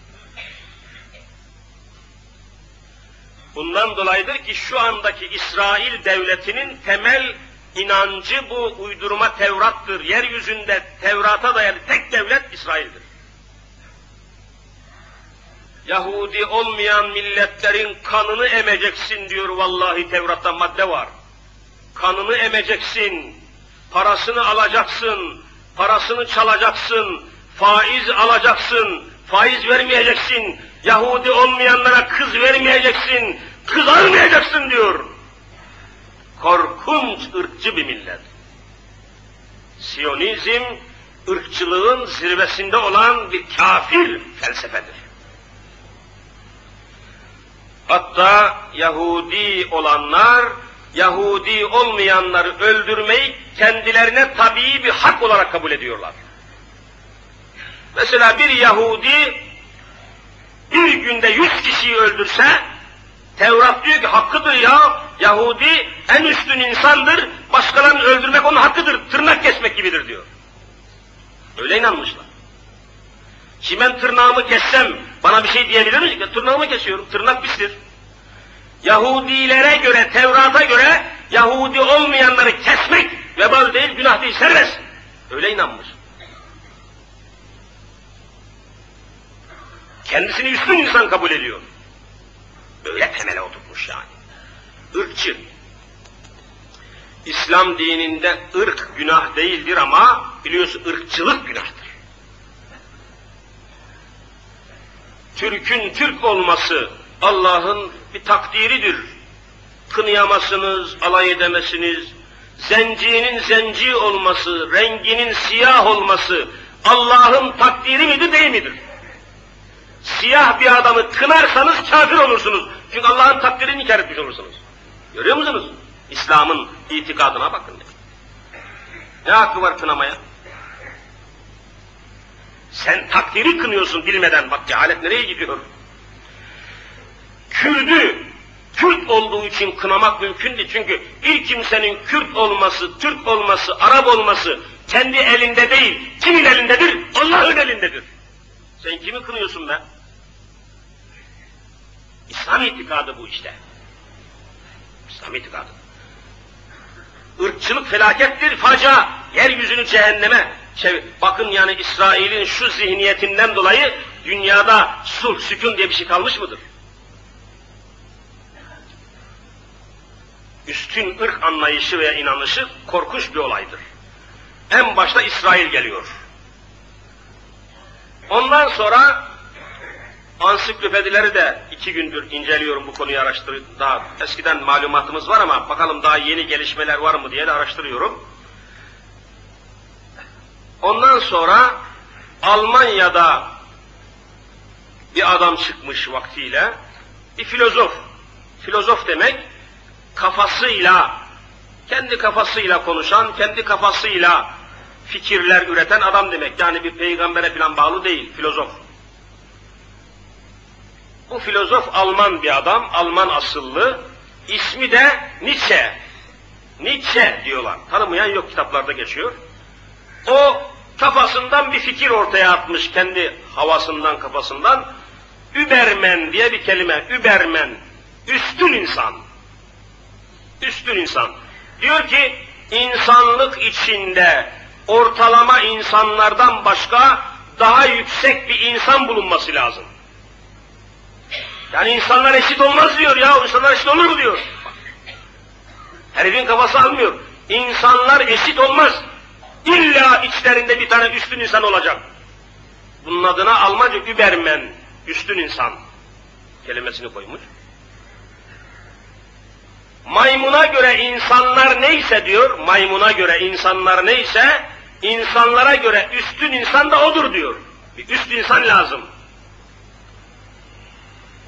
Bundan dolayıdır ki şu andaki İsrail devletinin temel inancı bu uydurma Tevrat'tır. Yeryüzünde Tevrat'a dayalı tek devlet İsrail'dir. Yahudi olmayan milletlerin kanını emeceksin diyor vallahi Tevrat'ta madde var. Kanını emeceksin, parasını alacaksın, parasını çalacaksın, faiz alacaksın, faiz vermeyeceksin, Yahudi olmayanlara kız vermeyeceksin, kız almayacaksın diyor. Korkunç ırkçı bir millet. Siyonizm, ırkçılığın zirvesinde olan bir kafir felsefedir. Hatta Yahudi olanlar, Yahudi olmayanları öldürmeyi kendilerine tabii bir hak olarak kabul ediyorlar. Mesela bir Yahudi bir günde yüz kişiyi öldürse, Tevrat diyor ki hakkıdır ya, Yahudi en üstün insandır, başkalarını öldürmek onun hakkıdır, tırnak kesmek gibidir diyor. Öyle inanmışlar. Şimdi ben tırnağımı kessem bana bir şey diyebilir misin? Tırnağımı kesiyorum, tırnak pistir. Yahudilere göre, Tevrat'a göre Yahudi olmayanları kesmek vebal değil, günah değil, serbest. Öyle inanmış. Kendisini üstün insan kabul ediyor. Böyle temele oturmuş yani. Irkçı. İslam dininde ırk günah değildir ama biliyorsun ırkçılık günahtır. Türk'ün Türk olması Allah'ın bir takdiridir. Kınıyamazsınız, alay edemezsiniz. Zencinin zenci olması, renginin siyah olması Allah'ın takdiri midir değil midir? Siyah bir adamı kınarsanız kafir olursunuz. Çünkü Allah'ın takdirini inkar etmiş olursunuz. Görüyor musunuz? İslam'ın itikadına bakın. Ne hakkı var kınamaya? Sen takdiri kınıyorsun bilmeden. Bak cehalet nereye gidiyor? Kürdü, Kürt olduğu için kınamak mümkündü. Çünkü bir kimsenin Kürt olması, Türk olması, Arap olması kendi elinde değil. Kimin elindedir? Allah'ın elindedir. Sen kimi kınıyorsun be? İslam itikadı bu işte. İslam itikadı. Irkçılık felakettir, facia, yeryüzünü cehenneme. Bakın yani İsrail'in şu zihniyetinden dolayı dünyada sulh, sükun diye bir şey kalmış mıdır? Üstün ırk anlayışı veya inanışı korkunç bir olaydır. En başta İsrail geliyor. Ondan sonra ansiklopedileri de iki gündür inceliyorum bu konuyu araştırıyorum. Daha eskiden malumatımız var ama bakalım daha yeni gelişmeler var mı diye de araştırıyorum. Ondan sonra Almanya'da bir adam çıkmış vaktiyle, bir filozof. Filozof demek kafasıyla, kendi kafasıyla konuşan, kendi kafasıyla fikirler üreten adam demek. Yani bir peygambere falan bağlı değil, filozof. Bu filozof Alman bir adam, Alman asıllı. İsmi de Nietzsche. Nietzsche diyorlar. Tanımayan yok kitaplarda geçiyor. O kafasından bir fikir ortaya atmış kendi havasından kafasından. Übermen diye bir kelime. Übermen. Üstün insan. Üstün insan. Diyor ki insanlık içinde ortalama insanlardan başka daha yüksek bir insan bulunması lazım. Yani insanlar eşit olmaz diyor ya, insanlar eşit olur mu diyor. Herifin kafası almıyor. İnsanlar eşit olmaz. İlla içlerinde bir tane üstün insan olacak. Bunun adına Almanca Übermen, üstün insan kelimesini koymuş. Maymuna göre insanlar neyse diyor, maymuna göre insanlar neyse, insanlara göre üstün insan da odur diyor. Bir üst insan lazım.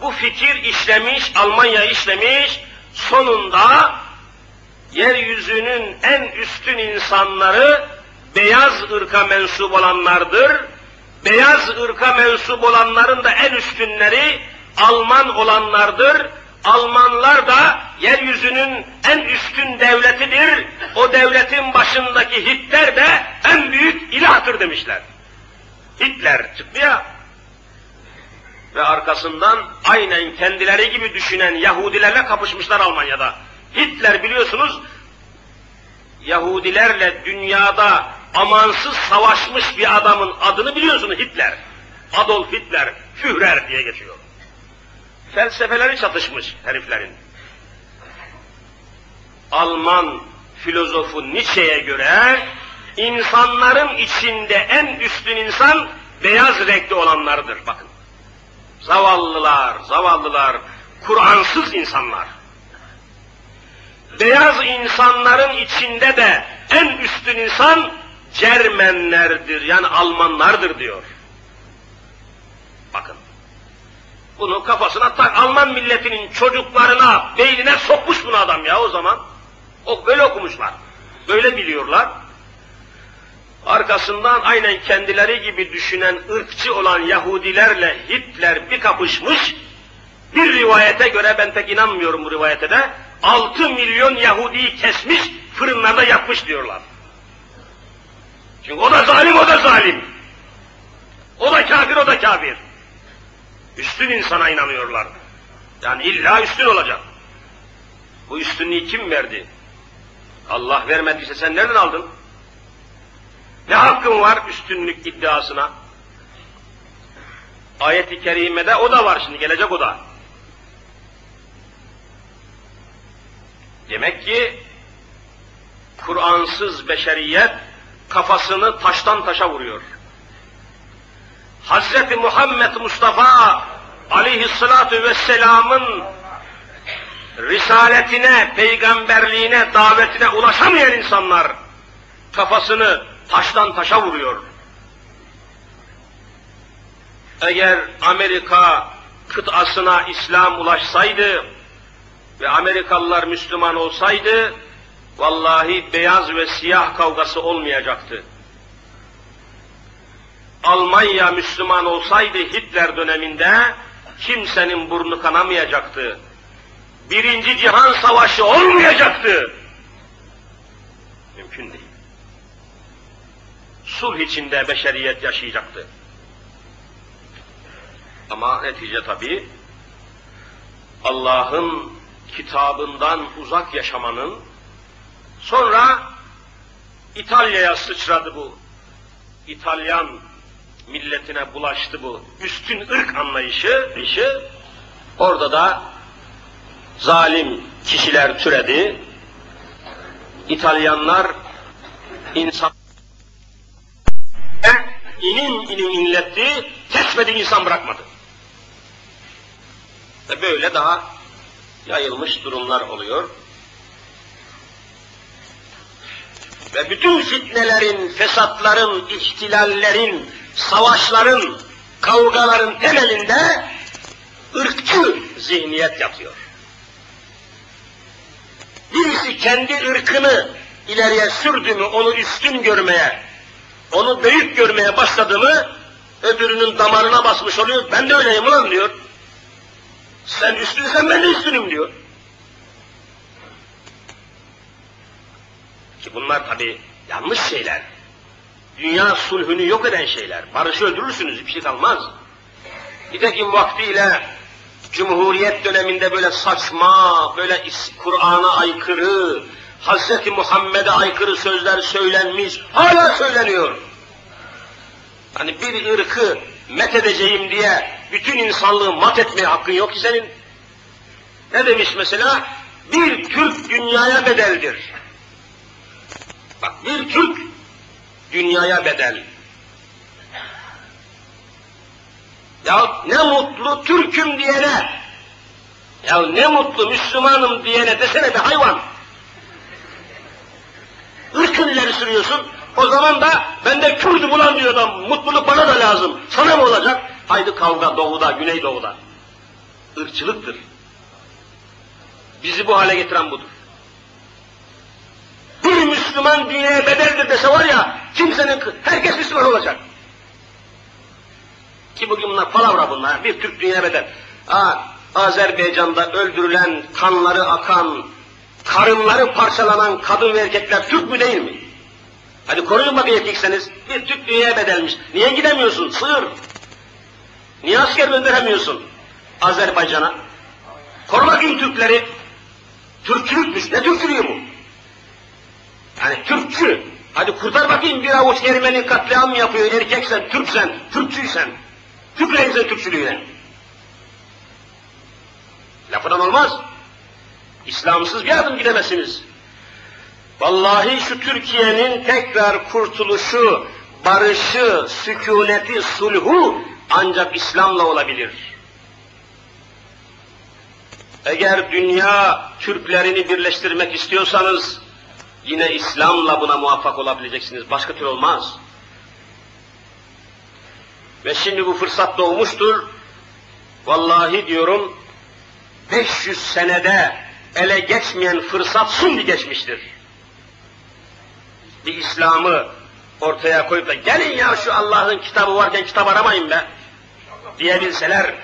Bu fikir işlemiş, Almanya işlemiş, sonunda yeryüzünün en üstün insanları beyaz ırka mensup olanlardır. Beyaz ırka mensup olanların da en üstünleri Alman olanlardır. Almanlar da yeryüzünün en üstün devletidir. O devletin başındaki Hitler de en büyük ilahtır demişler. Hitler çıktı ya. Ve arkasından aynen kendileri gibi düşünen Yahudilerle kapışmışlar Almanya'da. Hitler biliyorsunuz Yahudilerle dünyada amansız savaşmış bir adamın adını biliyorsunuz Hitler. Adolf Hitler, Führer diye geçiyor. Felsefeleri çatışmış heriflerin. Alman filozofu Nietzsche'ye göre insanların içinde en üstün insan beyaz renkli olanlardır. Bakın. Zavallılar, zavallılar, Kur'ansız insanlar. Beyaz insanların içinde de en üstün insan Cermenlerdir, yani Almanlardır diyor. Bakın. Bunu kafasına tak, Alman milletinin çocuklarına, beynine sokmuş bunu adam ya o zaman. O böyle okumuşlar. Böyle biliyorlar. Arkasından aynen kendileri gibi düşünen ırkçı olan Yahudilerle Hitler bir kapışmış. Bir rivayete göre ben pek inanmıyorum bu rivayete de. 6 milyon Yahudi'yi kesmiş, fırınlarda yapmış diyorlar. Çünkü o da zalim, o da zalim. O da kafir, o da kafir. Üstün insana inanıyorlar. Yani illa üstün olacak. Bu üstünlüğü kim verdi? Allah vermediyse sen nereden aldın? Ne hakkın var üstünlük iddiasına? Ayet-i kerimede o da var şimdi, gelecek o da. Demek ki Kur'ansız beşeriyet kafasını taştan taşa vuruyor. Hazreti Muhammed Mustafa aleyhissalatu vesselamın risaletine, peygamberliğine, davetine ulaşamayan insanlar kafasını taştan taşa vuruyor. Eğer Amerika kıtasına İslam ulaşsaydı ve Amerikalılar Müslüman olsaydı, vallahi beyaz ve siyah kavgası olmayacaktı. Almanya Müslüman olsaydı Hitler döneminde kimsenin burnu kanamayacaktı. Birinci Cihan Savaşı olmayacaktı. Mümkün değil. Sulh içinde beşeriyet yaşayacaktı. Ama netice tabi Allah'ın kitabından uzak yaşamanın sonra İtalya'ya sıçradı bu. İtalyan milletine bulaştı bu üstün ırk anlayışı, işi. Orada da zalim kişiler türedi. İtalyanlar insan inim inim inletti, kesmedi insan bırakmadı. Ve böyle daha yayılmış durumlar oluyor. Ve bütün fitnelerin, fesatların, ihtilallerin, savaşların, kavgaların temelinde ırkçı zihniyet yatıyor. Birisi kendi ırkını ileriye sürdü mü onu üstün görmeye, onu büyük görmeye başladı mı öbürünün damarına basmış oluyor. Ben de öyleyim ulan diyor. Sen üstünsen ben de üstünüm diyor. Ki bunlar tabi yanlış şeyler. Dünya sulhünü yok eden şeyler. Barışı öldürürsünüz, bir şey kalmaz. Nitekim vaktiyle Cumhuriyet döneminde böyle saçma, böyle Kur'an'a aykırı, Hz. Muhammed'e aykırı sözler söylenmiş, hala söyleniyor. Hani bir ırkı met edeceğim diye bütün insanlığı mat etmeye hakkın yok ki senin. Ne demiş mesela? Bir Türk dünyaya bedeldir. Bak bir Türk dünyaya bedel. Ya ne mutlu Türk'üm diyene, ya ne mutlu Müslümanım diyene desene bir hayvan. Irkın ileri sürüyorsun, o zaman da ben de Kürdüm ulan diyor adam, mutluluk bana da lazım. Sana mı olacak? Haydi kavga doğuda, güneydoğuda. Irkçılıktır. Bizi bu hale getiren budur. Bir Müslüman dünyaya bedeldir dese var ya, kimsenin, herkes Müslüman olacak. Ki bugün bunlar palavra bunlar, bir Türk dünyaya bedel. Aa, Azerbaycan'da öldürülen, kanları akan, karınları parçalanan kadın ve erkekler Türk mü değil mi? Hadi koruyun bakayım erkekseniz. Bir Türk dünyaya bedelmiş. Niye gidemiyorsun? Sığır. Niye asker gönderemiyorsun Azerbaycan'a? Koru bakayım Türkleri. Türkçülükmüş. Ne Türkçülüğü bu? Yani Türkçü. Hadi kurtar bakayım bir avuç Ermeni katliam yapıyor. Erkeksen, Türksen, Türkçüysen. Türkleyin sen Türkçülüğüne. Lafından olmaz. İslamsız bir adım gidemezsiniz. Vallahi şu Türkiye'nin tekrar kurtuluşu, barışı, sükuneti, sulhu ancak İslam'la olabilir. Eğer dünya Türklerini birleştirmek istiyorsanız yine İslam'la buna muvaffak olabileceksiniz. Başka tür olmaz. Ve şimdi bu fırsat doğmuştur. Vallahi diyorum 500 senede ele geçmeyen fırsat şimdi geçmiştir. Bir İslam'ı ortaya koyup da gelin ya şu Allah'ın kitabı varken kitap aramayın be diyebilseler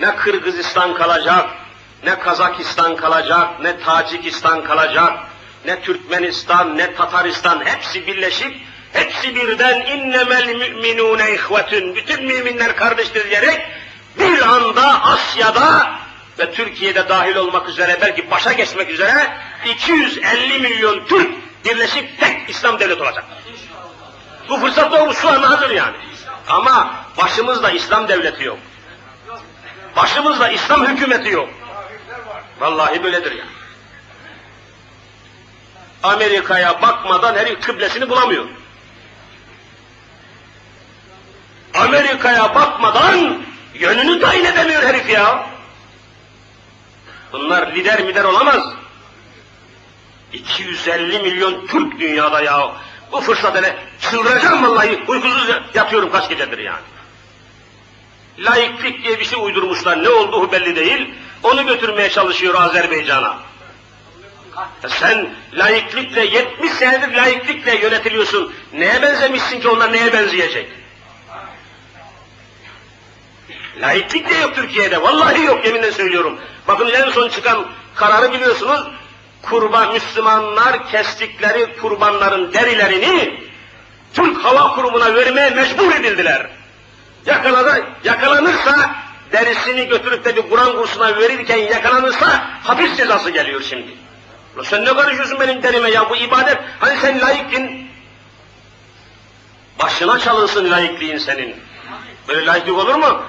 ne Kırgızistan kalacak, ne Kazakistan kalacak, ne Tacikistan kalacak, ne Türkmenistan, ne Tataristan hepsi birleşip hepsi birden innemel müminune ihvetün bütün müminler kardeştir diyerek bir anda Asya'da ve Türkiye'de dahil olmak üzere belki başa geçmek üzere 250 milyon Türk birleşip tek İslam devleti olacak. Bu fırsat doğmuş şu anda hazır yani. Ama başımızda İslam devleti yok. Başımızda İslam hükümeti yok. Vallahi böyledir ya. Yani. Amerika'ya bakmadan her kıblesini bulamıyor. Amerika'ya bakmadan yönünü tayin edemiyor herif ya. Bunlar lider mider olamaz. 250 milyon Türk dünyada ya. Bu fırsat hele çıldıracağım vallahi. Uykusuz yatıyorum kaç gecedir yani. Laiklik diye bir şey uydurmuşlar. Ne olduğu belli değil. Onu götürmeye çalışıyor Azerbaycan'a. Sen laiklikle 70 senedir laiklikle yönetiliyorsun. Neye benzemişsin ki onlar neye benzeyecek? Laiklik de yok Türkiye'de. Vallahi yok yeminle söylüyorum. Bakın en son çıkan kararı biliyorsunuz kurban Müslümanlar kestikleri kurbanların derilerini Türk Hava Kurumu'na vermeye mecbur edildiler. Yakalada, yakalanırsa derisini götürüp de bir Kur'an kursuna verirken yakalanırsa hapis cezası geliyor şimdi. Sen ne karışıyorsun benim derime ya bu ibadet? Hani sen layıktın? Başına çalınsın layıklığın senin. Böyle layıklık olur mu?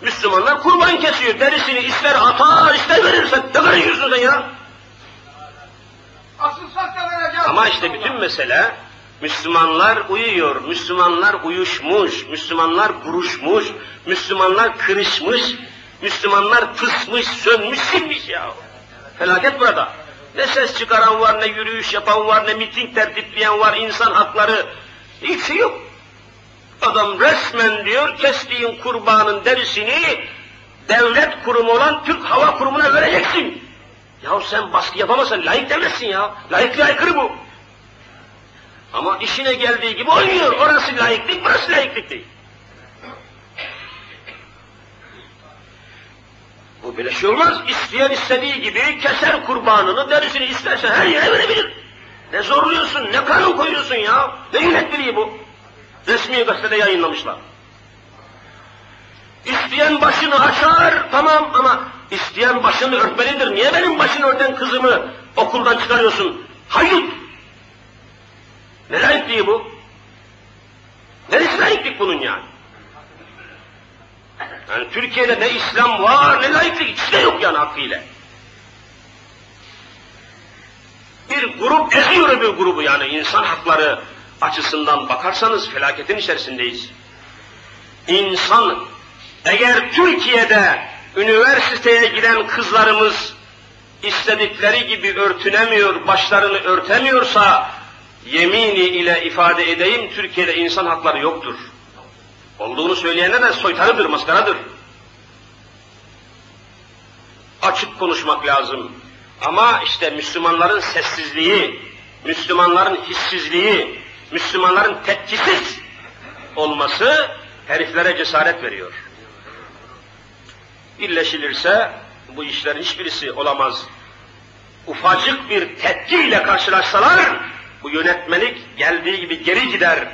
Müslümanlar kurban kesiyor. Derisini ister atar ister verirsen. Ne karışıyorsun sen ya? Ama işte bütün mesele Müslümanlar uyuyor, Müslümanlar uyuşmuş, Müslümanlar buruşmuş, Müslümanlar kırışmış, Müslümanlar pısmış, sönmüş, silmiş ya. Felaket burada. Ne ses çıkaran var, ne yürüyüş yapan var, ne miting tertipleyen var, insan hakları, hiçbir şey yok. Adam resmen diyor kestiğin kurbanın derisini devlet kurumu olan Türk Hava Kurumu'na vereceksin. Ya sen baskı yapamazsan layık devletsin ya. Layıklığa aykırı bu. Ama işine geldiği gibi olmuyor. Orası layıklık, burası layıklık değil. Bu böyle şey olmaz. İsteyen istediği gibi keser kurbanını, derisini isterse her yere verebilir. Ne zorluyorsun, ne kanun koyuyorsun ya? Ne yönetmeliği bu? Resmi gazetede yayınlamışlar. İsteyen başını açar, tamam ama isteyen başını örtmelidir. Niye benim başını örten kızımı okuldan çıkarıyorsun? Hayır. Ne layıklığı bu? Neresi layıklık bunun yani? Yani Türkiye'de ne İslam var ne layıklık hiç de yok yani hakkıyla. Bir grup eziyor öbür grubu yani insan hakları açısından bakarsanız felaketin içerisindeyiz. İnsan eğer Türkiye'de üniversiteye giden kızlarımız istedikleri gibi örtünemiyor, başlarını örtemiyorsa yemini ile ifade edeyim Türkiye'de insan hakları yoktur. Olduğunu söyleyene de soytarıdır, maskaradır. Açık konuşmak lazım. Ama işte Müslümanların sessizliği, Müslümanların hissizliği, Müslümanların tepkisiz olması heriflere cesaret veriyor. Birleşilirse bu işlerin hiçbirisi olamaz. Ufacık bir tepkiyle karşılaşsalar bu yönetmelik geldiği gibi geri gider.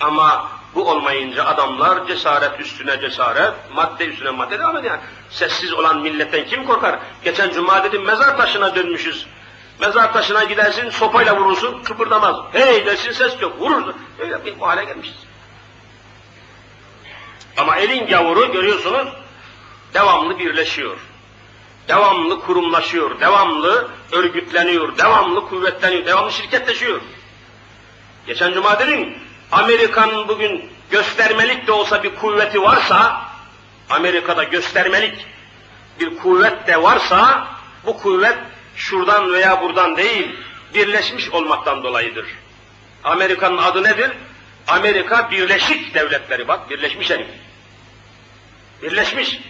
Ama bu olmayınca adamlar cesaret üstüne cesaret, madde üstüne madde devam ediyor. Sessiz olan milletten kim korkar? Geçen cuma dedim mezar taşına dönmüşüz. Mezar taşına gidersin, sopayla vurursun, kıpırdamaz. Hey dersin ses yok, vurur. Öyle bir bu hale gelmişiz. Ama elin gavuru görüyorsunuz, devamlı birleşiyor. Devamlı kurumlaşıyor, devamlı örgütleniyor, devamlı kuvvetleniyor, devamlı şirketleşiyor. Geçen cuma dedim, Amerika'nın bugün göstermelik de olsa bir kuvveti varsa, Amerika'da göstermelik bir kuvvet de varsa, bu kuvvet şuradan veya buradan değil, birleşmiş olmaktan dolayıdır. Amerika'nın adı nedir? Amerika Birleşik Devletleri bak, birleşmiş herif. Birleşmiş.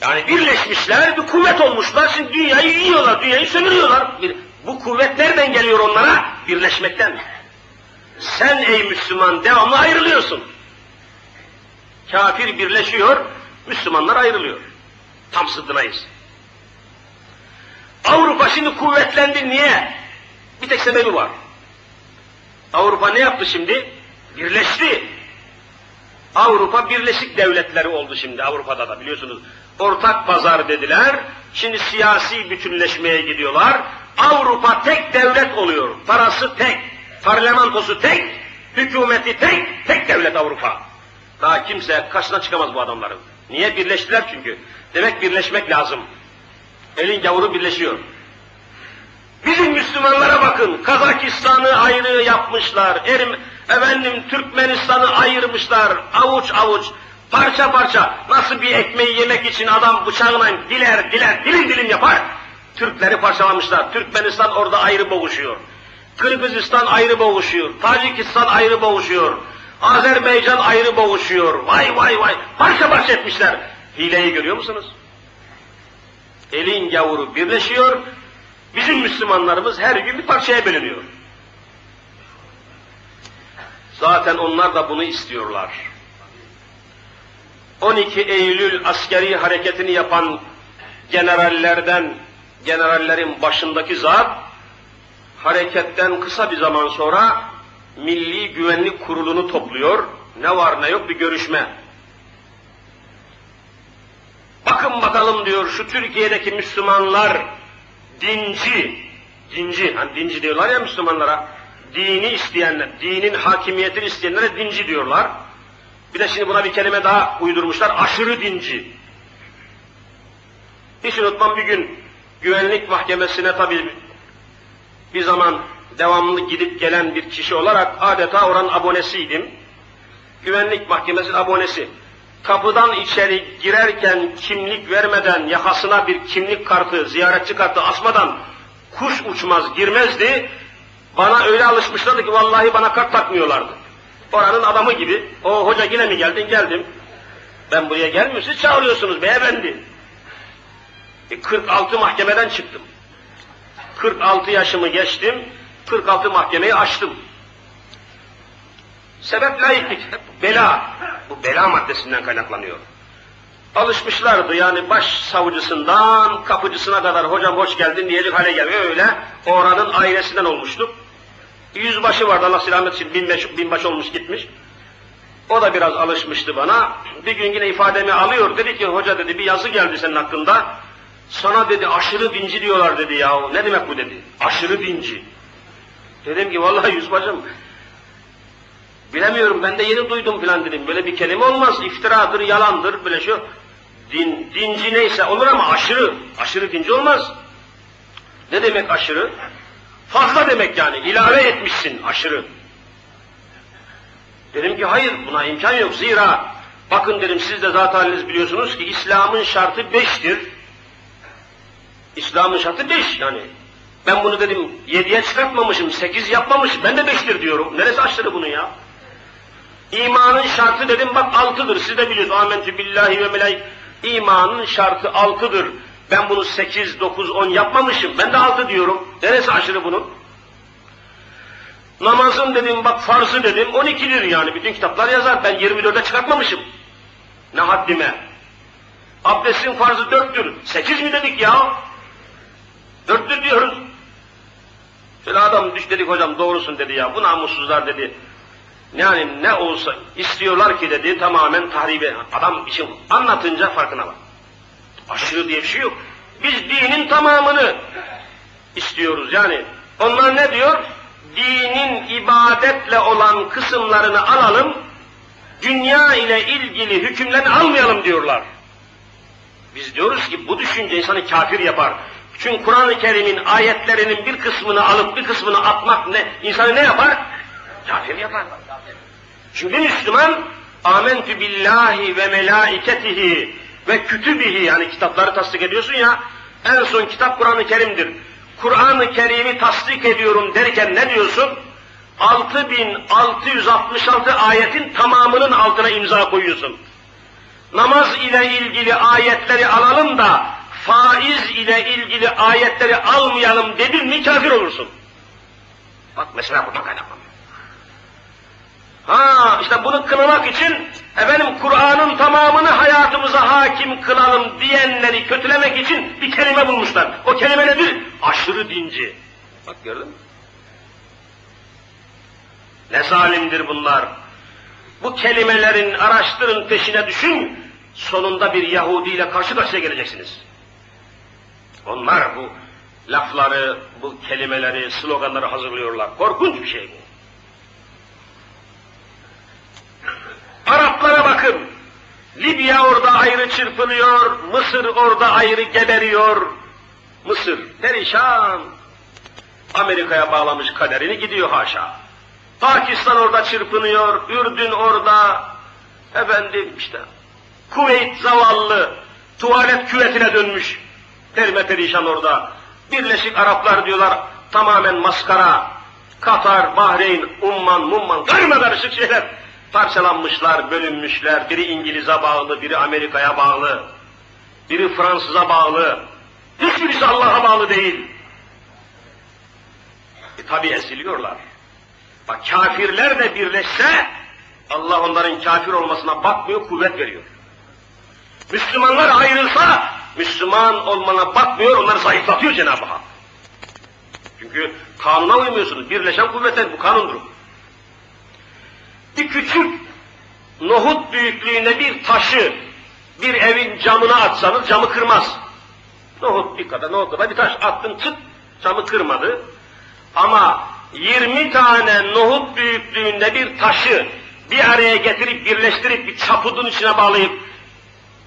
Yani birleşmişler, bir kuvvet olmuşlar, şimdi dünyayı yiyorlar, dünyayı sömürüyorlar. Bu kuvvet nereden geliyor onlara? Birleşmekten. Sen ey Müslüman devamlı ayrılıyorsun. Kafir birleşiyor, Müslümanlar ayrılıyor. Tam sıddınayız. Avrupa şimdi kuvvetlendi niye? Bir tek sebebi var. Avrupa ne yaptı şimdi? Birleşti. Avrupa Birleşik Devletleri oldu şimdi Avrupa'da da biliyorsunuz. Ortak pazar dediler. Şimdi siyasi bütünleşmeye gidiyorlar. Avrupa tek devlet oluyor. Parası tek, parlamentosu tek, hükümeti tek, tek devlet Avrupa. Daha kimse karşısına çıkamaz bu adamların. Niye? Birleştiler çünkü. Demek birleşmek lazım. Elin gavuru birleşiyor. Bizim Müslümanlara bakın, Kazakistan'ı ayrı yapmışlar, Erim, efendim Türkmenistan'ı ayırmışlar, avuç avuç, parça parça. Nasıl bir ekmeği yemek için adam bıçağına diler diler, dilim dilim yapar. Türkleri parçalamışlar. Türkmenistan orada ayrı boğuşuyor. Kırgızistan ayrı boğuşuyor. Tacikistan ayrı boğuşuyor. Azerbaycan ayrı boğuşuyor. Vay vay vay. Parça parça etmişler. Hileyi görüyor musunuz? Elin gavuru birleşiyor. Bizim Müslümanlarımız her gün bir parçaya bölünüyor. Zaten onlar da bunu istiyorlar. 12 Eylül askeri hareketini yapan generallerden, generallerin başındaki zat, hareketten kısa bir zaman sonra Milli Güvenlik Kurulu'nu topluyor. Ne var ne yok bir görüşme. Bakın bakalım diyor şu Türkiye'deki Müslümanlar dinci, dinci, hani dinci diyorlar ya Müslümanlara, dini isteyenler, dinin hakimiyetini isteyenlere dinci diyorlar. Bir de şimdi buna bir kelime daha uydurmuşlar, aşırı dinci. Hiç unutmam bir gün güvenlik mahkemesine tabii bir zaman devamlı gidip gelen bir kişi olarak adeta oranın abonesiydim. Güvenlik mahkemesinin abonesi. Kapıdan içeri girerken kimlik vermeden yakasına bir kimlik kartı, ziyaretçi kartı asmadan kuş uçmaz girmezdi. Bana öyle alışmışlardı ki vallahi bana kart takmıyorlardı. oranın adamı gibi. O hoca yine mi geldin? Geldim. Ben buraya gelmiyorum, siz çağırıyorsunuz beyefendi. E, 46 mahkemeden çıktım. 46 yaşımı geçtim, 46 mahkemeyi açtım. Sebep laiklik, bela. Bu bela maddesinden kaynaklanıyor. Alışmışlardı yani baş savcısından kapıcısına kadar hocam hoş geldin diyecek hale geliyor öyle. Oranın ailesinden olmuştuk. Yüzbaşı vardı Allah selamet için binbaşı, binbaşı olmuş gitmiş. O da biraz alışmıştı bana. Bir gün yine ifademi alıyor. Dedi ki hoca dedi bir yazı geldi senin hakkında. Sana dedi aşırı dinci diyorlar dedi ya. Ne demek bu dedi. Aşırı dinci. Dedim ki vallahi yüzbaşım bilemiyorum ben de yeni duydum filan dedim. Böyle bir kelime olmaz. İftiradır, yalandır böyle şu. Din, dinci neyse olur ama aşırı. Aşırı dinci olmaz. Ne demek aşırı? Fazla demek yani. ilave etmişsin aşırı. Dedim ki hayır buna imkan yok. Zira bakın dedim siz de zaten haliniz biliyorsunuz ki İslam'ın şartı beştir. İslam'ın şartı beş yani. Ben bunu dedim yediye çıkartmamışım, sekiz yapmamış, ben de beştir diyorum. Neresi aşırı bunu ya? İmanın şartı dedim bak altıdır, siz de biliyorsunuz. Amentü billahi ve melaik. İmanın şartı altıdır. Ben bunu sekiz, dokuz, on yapmamışım. Ben de altı diyorum. Neresi aşırı bunun? Namazın dedim bak farzı dedim 12'dir yani. Bütün kitaplar yazar. Ben 24'e çıkartmamışım. Ne haddime. Abdestin farzı dörttür. Sekiz mi dedik ya? Dörttür diyoruz. Şöyle adam düş dedik hocam doğrusun dedi ya. Bu namussuzlar dedi. Yani ne olsa istiyorlar ki dedi tamamen tahribe. Adam için anlatınca farkına bak. Aşırı diye bir şey yok. Biz dinin tamamını istiyoruz yani. Onlar ne diyor? Dinin ibadetle olan kısımlarını alalım, dünya ile ilgili hükümlerini almayalım diyorlar. Biz diyoruz ki bu düşünce insanı kafir yapar. Çünkü Kur'an-ı Kerim'in ayetlerinin bir kısmını alıp bir kısmını atmak ne insanı ne yapar? Kafir yapar. Çünkü Müslüman amentü billahi ve melaiketihi ve kütübihi yani kitapları tasdik ediyorsun ya en son kitap Kur'an-ı Kerim'dir. Kur'an-ı Kerim'i tasdik ediyorum derken ne diyorsun? 6666 ayetin tamamının altına imza koyuyorsun. Namaz ile ilgili ayetleri alalım da faiz ile ilgili ayetleri almayalım dedin mi kafir olursun. Bak mesela buradan kaynaklanıyor. Ha işte bunu kınamak için efendim Kur'an'ın tamamını hayatımıza hakim kılalım diyenleri kötülemek için bir kelime bulmuşlar. O kelime nedir? Aşırı dinci. Bak gördün? Ne zalimdir bunlar. Bu kelimelerin araştırın peşine düşün, sonunda bir Yahudi ile karşı karşıya geleceksiniz. Onlar bu lafları, bu kelimeleri, sloganları hazırlıyorlar. Korkunç bir şey bu. Araplara bakın. Libya orada ayrı çırpınıyor, Mısır orada ayrı geberiyor. Mısır perişan. Amerika'ya bağlamış kaderini gidiyor haşa. Pakistan orada çırpınıyor, Ürdün orada, efendim işte, Kuveyt zavallı, tuvalet küvetine dönmüş, perme perişan orada. Birleşik Araplar diyorlar, tamamen maskara, Katar, Bahreyn, Umman, Mumman, karma karışık şeyler. Parçalanmışlar, bölünmüşler, biri İngiliz'e bağlı, biri Amerika'ya bağlı, biri Fransız'a bağlı, hiçbirisi Allah'a bağlı değil. E tabi esiliyorlar. Bak kafirler de birleşse Allah onların kafir olmasına bakmıyor, kuvvet veriyor. Müslümanlar ayrılsa Müslüman olmana bakmıyor, onları zayıflatıyor Cenab-ı Hak. Çünkü kanuna uymuyorsunuz. Birleşen kuvvetler bu kanundur. Bir küçük nohut büyüklüğünde bir taşı bir evin camına atsanız camı kırmaz. Nohut bir kadar, nohut kadar bir taş attın çıt camı kırmadı. Ama 20 tane nohut büyüklüğünde bir taşı bir araya getirip birleştirip bir çapudun içine bağlayıp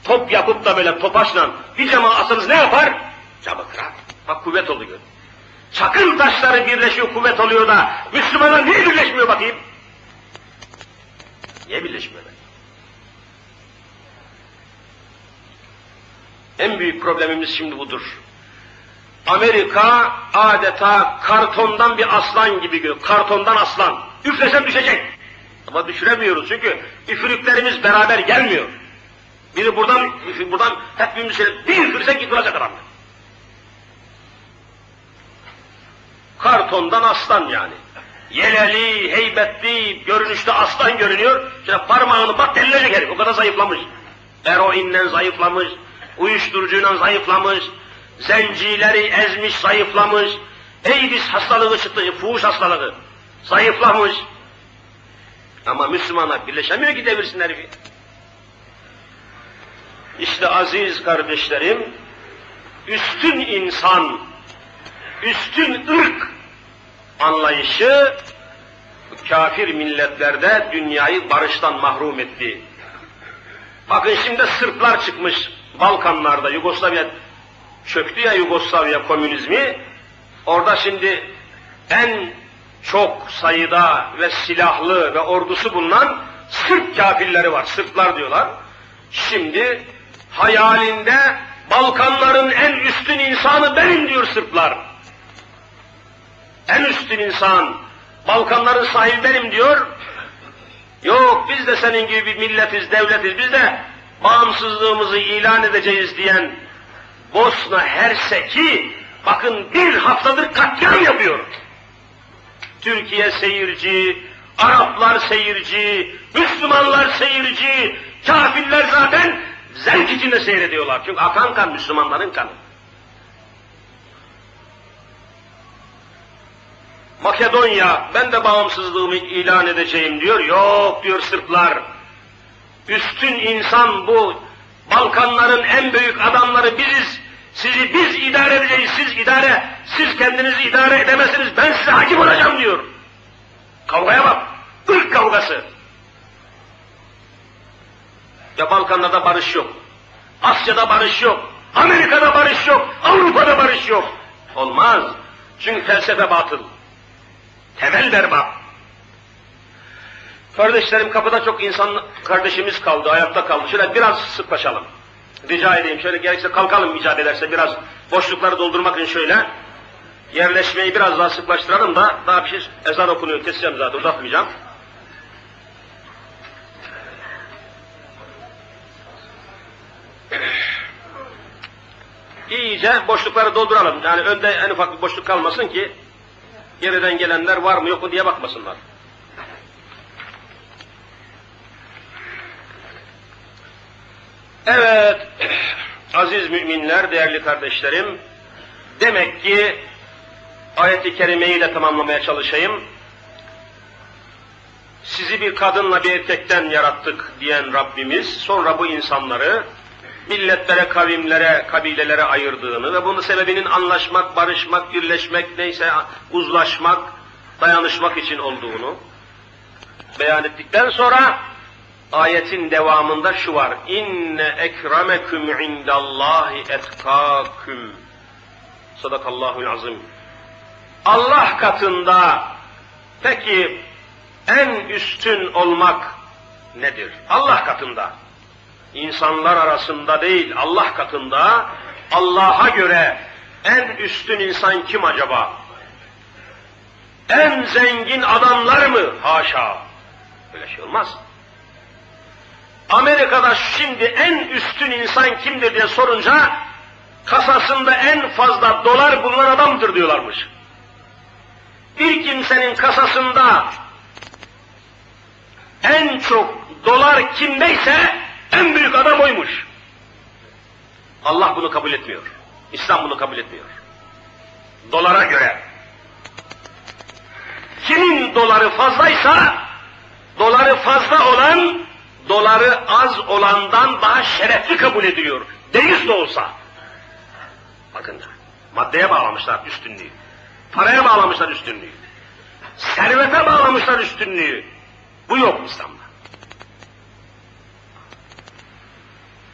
top yapıp da böyle topaçla bir cama asınız ne yapar? Camı kırar. Bak kuvvet oluyor. Çakıl taşları birleşiyor kuvvet oluyor da Müslümanlar niye birleşmiyor bakayım? Niye birleşmiyorlar? En büyük problemimiz şimdi budur. Amerika adeta kartondan bir aslan gibi görüyor. Kartondan aslan. Üflesen düşecek. Ama düşüremiyoruz çünkü üfürüklerimiz beraber gelmiyor. Biri buradan, buradan hepimiz şöyle bir üfürsek yıkılacak adam. Kartondan aslan yani. Yeleli, heybetli, görünüşte aslan görünüyor. Şöyle parmağını bak delilecek herif. O kadar zayıflamış. Eroinden zayıflamış, uyuşturucuyla zayıflamış, zencileri ezmiş, zayıflamış, AIDS hastalığı çıktı, fuhuş hastalığı. Zayıflamış. Ama Müslümanlar birleşemiyor ki devirsin. İşte aziz kardeşlerim, üstün insan, üstün ırk anlayışı kafir milletlerde dünyayı barıştan mahrum etti. Bakın şimdi Sırplar çıkmış Balkanlarda, Yugoslavya çöktü ya Yugoslavya komünizmi. Orada şimdi en çok sayıda ve silahlı ve ordusu bulunan Sırp kafirleri var. Sırplar diyorlar. Şimdi hayalinde Balkanların en üstün insanı benim diyor Sırplar. En üstün insan, Balkanların sahibi benim diyor. Yok biz de senin gibi bir milletiz, devletiz, biz de bağımsızlığımızı ilan edeceğiz diyen Bosna Hersek'i bakın bir haftadır katliam yapıyor. Türkiye seyirci, Araplar seyirci, Müslümanlar seyirci, kafirler zaten zevk içinde seyrediyorlar. Çünkü akan kan Müslümanların kanı. Makedonya, ben de bağımsızlığımı ilan edeceğim diyor. Yok diyor Sırplar. Üstün insan bu. Balkanların en büyük adamları biziz. Sizi biz idare edeceğiz, siz idare, siz kendinizi idare edemezsiniz, ben size hakim olacağım diyor. Kavgaya bak, ırk kavgası. Ya Balkanlarda barış yok, Asya'da barış yok, Amerika'da barış yok, Avrupa'da barış yok. Olmaz. Çünkü felsefe batıl. Temel berbat. Kardeşlerim kapıda çok insan kardeşimiz kaldı, ayakta kaldı. Şöyle biraz sıklaşalım. Rica edeyim şöyle gerekirse kalkalım icap ederse biraz boşlukları doldurmak için şöyle yerleşmeyi biraz daha sıklaştıralım da daha bir şey ezan okunuyor keseceğim zaten uzatmayacağım. İyice boşlukları dolduralım. Yani önde en ufak bir boşluk kalmasın ki geriden gelenler var mı yok mu diye bakmasınlar. Evet, aziz müminler, değerli kardeşlerim, demek ki ayet-i kerimeyi de tamamlamaya çalışayım. Sizi bir kadınla bir erkekten yarattık diyen Rabbimiz, sonra bu insanları milletlere, kavimlere, kabilelere ayırdığını ve bunun sebebinin anlaşmak, barışmak, birleşmek, neyse uzlaşmak, dayanışmak için olduğunu beyan ettikten sonra ayetin devamında şu var. İnne ekrameküm indallahi etkâküm. Sadakallahul azim. Allah katında peki en üstün olmak nedir? Allah katında. İnsanlar arasında değil, Allah katında Allah'a göre en üstün insan kim acaba? En zengin adamlar mı? Haşa. Böyle şey olmaz. Amerika'da şimdi en üstün insan kimdir diye sorunca kasasında en fazla dolar bulunan adamdır diyorlarmış. Bir kimsenin kasasında en çok dolar kimdeyse en büyük adam oymuş. Allah bunu kabul etmiyor. İslam bunu kabul etmiyor. Dolara göre. Kimin doları fazlaysa, doları fazla olan doları az olandan daha şerefli kabul ediyor. Deyiz de olsa. Bakın maddeye bağlamışlar üstünlüğü. Paraya bağlamışlar üstünlüğü. Servete bağlamışlar üstünlüğü. Bu yok İslam'da.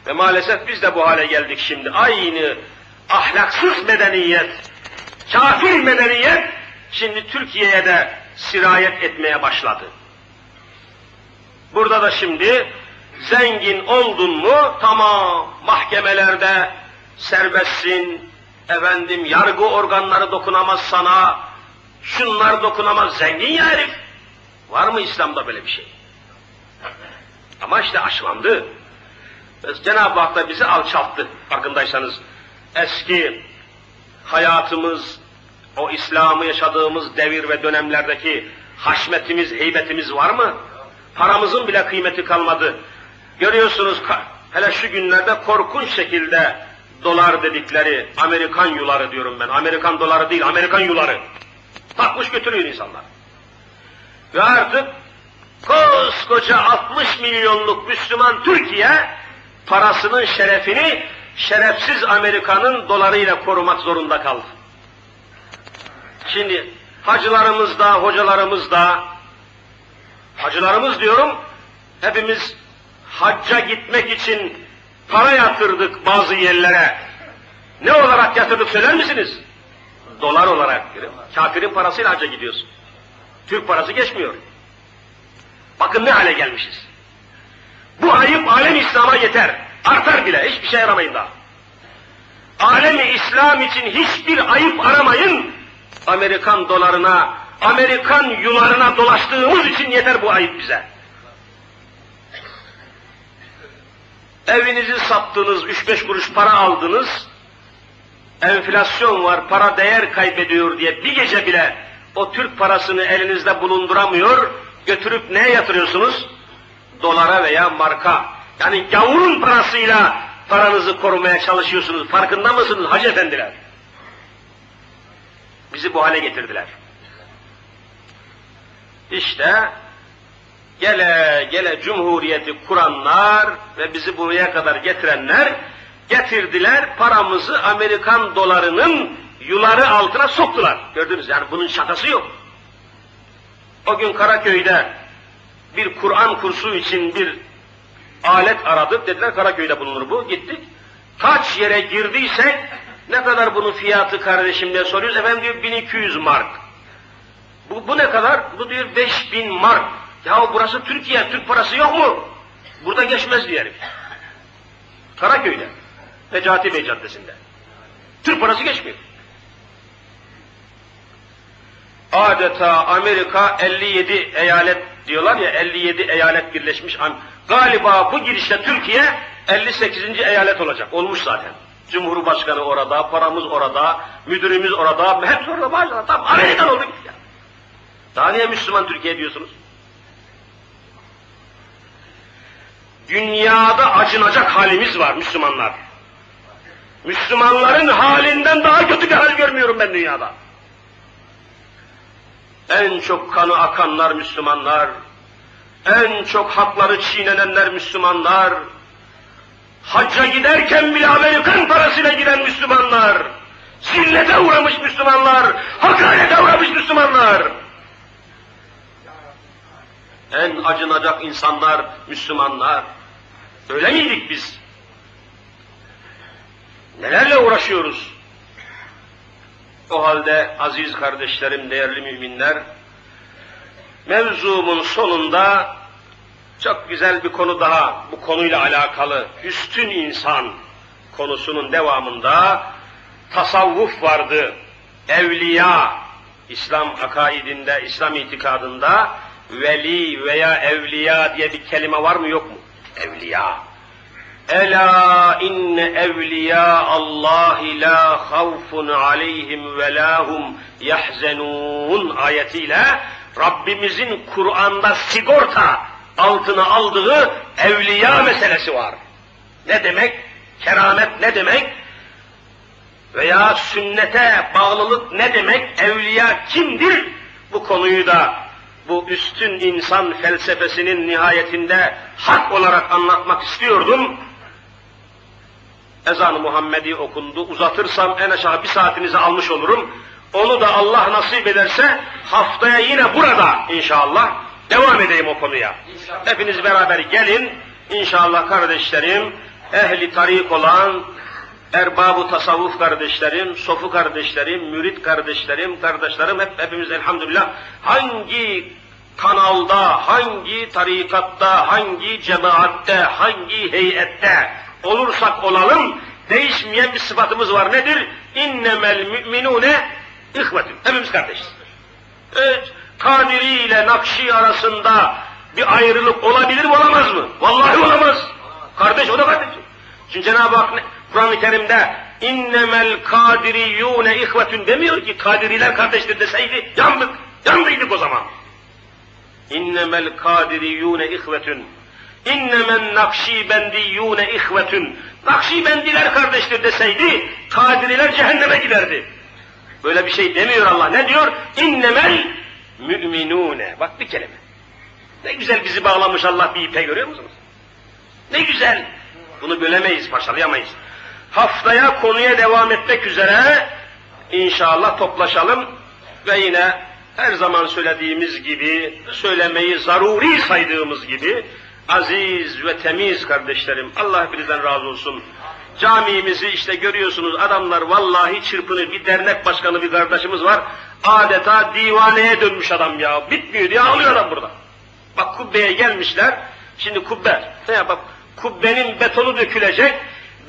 Ve maalesef biz de bu hale geldik şimdi. Aynı ahlaksız medeniyet, kafir medeniyet şimdi Türkiye'ye de sirayet etmeye başladı. Burada da şimdi zengin oldun mu tamam mahkemelerde serbestsin, efendim yargı organları dokunamaz sana, şunlar dokunamaz, zengin ya herif. Var mı İslam'da böyle bir şey? Ama işte aşılandı. Cenab-ı Hak da bizi alçalttı farkındaysanız. Eski hayatımız, o İslam'ı yaşadığımız devir ve dönemlerdeki haşmetimiz, heybetimiz var mı? Paramızın bile kıymeti kalmadı. Görüyorsunuz hele şu günlerde korkunç şekilde dolar dedikleri Amerikan yuları diyorum ben. Amerikan doları değil, Amerikan yuları. Takmış götürüyor insanlar. Ve artık koskoca 60 milyonluk Müslüman Türkiye parasının şerefini şerefsiz Amerika'nın dolarıyla korumak zorunda kaldı. Şimdi hacılarımız da, hocalarımız da, hacılarımız diyorum, hepimiz hacca gitmek için para yatırdık bazı yerlere. Ne olarak yatırdık söyler misiniz? Dolar olarak. Kafirin parasıyla hacca gidiyorsun. Türk parası geçmiyor. Bakın ne hale gelmişiz. Bu ayıp alem İslam'a yeter. Artar bile. Hiçbir şey aramayın daha. Alemi İslam için hiçbir ayıp aramayın. Amerikan dolarına, Amerikan yularına dolaştığımız için yeter bu ayıp bize. Evinizi sattınız, üç beş kuruş para aldınız, enflasyon var, para değer kaybediyor diye bir gece bile o Türk parasını elinizde bulunduramıyor, götürüp neye yatırıyorsunuz? Dolara veya marka. Yani gavurun parasıyla paranızı korumaya çalışıyorsunuz. Farkında mısınız hacı efendiler? Bizi bu hale getirdiler. İşte gele gele cumhuriyeti kuranlar ve bizi buraya kadar getirenler getirdiler paramızı Amerikan dolarının yuları altına soktular. Gördünüz yani bunun şakası yok. O gün Karaköy'de bir Kur'an kursu için bir alet aradık. Dediler Karaköy'de bulunur bu. Gittik. Kaç yere girdiysek ne kadar bunun fiyatı kardeşim diye soruyoruz. Efendim diyor 1200 mark. Bu, bu ne kadar? Bu diyor 5000 mark. Ya burası Türkiye, Türk parası yok mu? Burada geçmez diyelim. Karaköy'de. Necati Bey Caddesi'nde. Türk parası geçmiyor. Adeta Amerika 57 eyalet diyorlar ya 57 eyalet birleşmiş. Galiba bu girişte Türkiye 58. eyalet olacak. Olmuş zaten. Cumhurbaşkanı orada, paramız orada, müdürümüz orada, hep orada başladı. Tam Amerikan oldu gitti. Daha niye Müslüman Türkiye diyorsunuz? Dünyada acınacak halimiz var Müslümanlar. Müslümanların halinden daha kötü bir hal görmüyorum ben dünyada. En çok kanı akanlar Müslümanlar, en çok hakları çiğnenenler Müslümanlar, hacca giderken bile Amerikan parasıyla giden Müslümanlar, zillete uğramış Müslümanlar, hakarete uğramış Müslümanlar. En acınacak insanlar Müslümanlar. Öyle miydik biz? Nelerle uğraşıyoruz? O halde aziz kardeşlerim, değerli müminler, mevzumun sonunda çok güzel bir konu daha bu konuyla alakalı. Üstün insan konusunun devamında tasavvuf vardı. Evliya, İslam akaidinde, İslam itikadında veli veya evliya diye bir kelime var mı yok mu? Evliya. Ela inne evliya Allah la havfun aleyhim ve lahum yahzenun ayetiyle Rabbimizin Kur'an'da sigorta altına aldığı evliya meselesi var. Ne demek? Keramet ne demek? Veya sünnete bağlılık ne demek? Evliya kimdir? Bu konuyu da bu üstün insan felsefesinin nihayetinde hak olarak anlatmak istiyordum. Ezan-ı Muhammedi okundu. Uzatırsam en aşağı bir saatinizi almış olurum. Onu da Allah nasip ederse haftaya yine burada inşallah devam edeyim o konuya. İnşallah. Hepiniz beraber gelin. İnşallah kardeşlerim, ehli tarik olan, erbabı tasavvuf kardeşlerim, sofu kardeşlerim, mürit kardeşlerim, kardeşlerim hep hepimiz elhamdülillah hangi kanalda, hangi tarikatta, hangi cemaatte, hangi heyette olursak olalım değişmeyen bir sıfatımız var. Nedir? İnnemel müminune ihvetün. Hepimiz kardeşiz. Evet, Kadiri ile Nakşi arasında bir ayrılık olabilir mi olamaz mı? Vallahi olamaz. Kardeş o da kardeş. Çünkü Cenab-ı Hak Kur'an-ı Kerim'de innemel kadiriyune ihvetün demiyor ki kadiriler kardeştir deseydi yandık. Yandıydık o zaman. İnnemel kadiriyune ihvetün. İnnemen nakşibendiyune ihvetün. Nakşibendiler kardeştir deseydi kadiriler cehenneme giderdi. Böyle bir şey demiyor Allah. Ne diyor? İnnemel müminune. Bak bir kelime. Ne güzel bizi bağlamış Allah bir ipe görüyor musunuz? Ne güzel. Bunu bölemeyiz, parçalayamayız. Haftaya konuya devam etmek üzere inşallah toplaşalım ve yine her zaman söylediğimiz gibi, söylemeyi zaruri saydığımız gibi aziz ve temiz kardeşlerim, Allah hepinizden razı olsun. Camimizi işte görüyorsunuz adamlar vallahi çırpınır. Bir dernek başkanı bir kardeşimiz var. Adeta divaneye dönmüş adam ya. Bitmiyor diye ağlıyor adam burada. Bak kubbeye gelmişler. Şimdi kubbe. Ne bak kubbenin betonu dökülecek.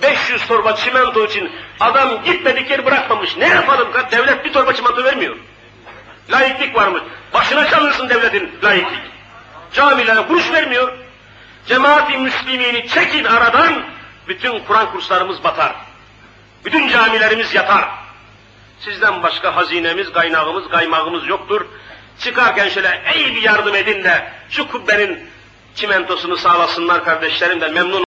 500 torba çimento için adam gitmedik yer bırakmamış. Ne yapalım? Devlet bir torba çimento vermiyor. Laiklik varmış. Başına çalınsın devletin laiklik. Camilere kuruş vermiyor. Cemaat-i Müslimini çekin aradan, bütün Kur'an kurslarımız batar. Bütün camilerimiz yatar. Sizden başka hazinemiz, kaynağımız, kaymağımız yoktur. Çıkarken şöyle ey bir yardım edin de şu kubbenin çimentosunu sağlasınlar kardeşlerim de memnun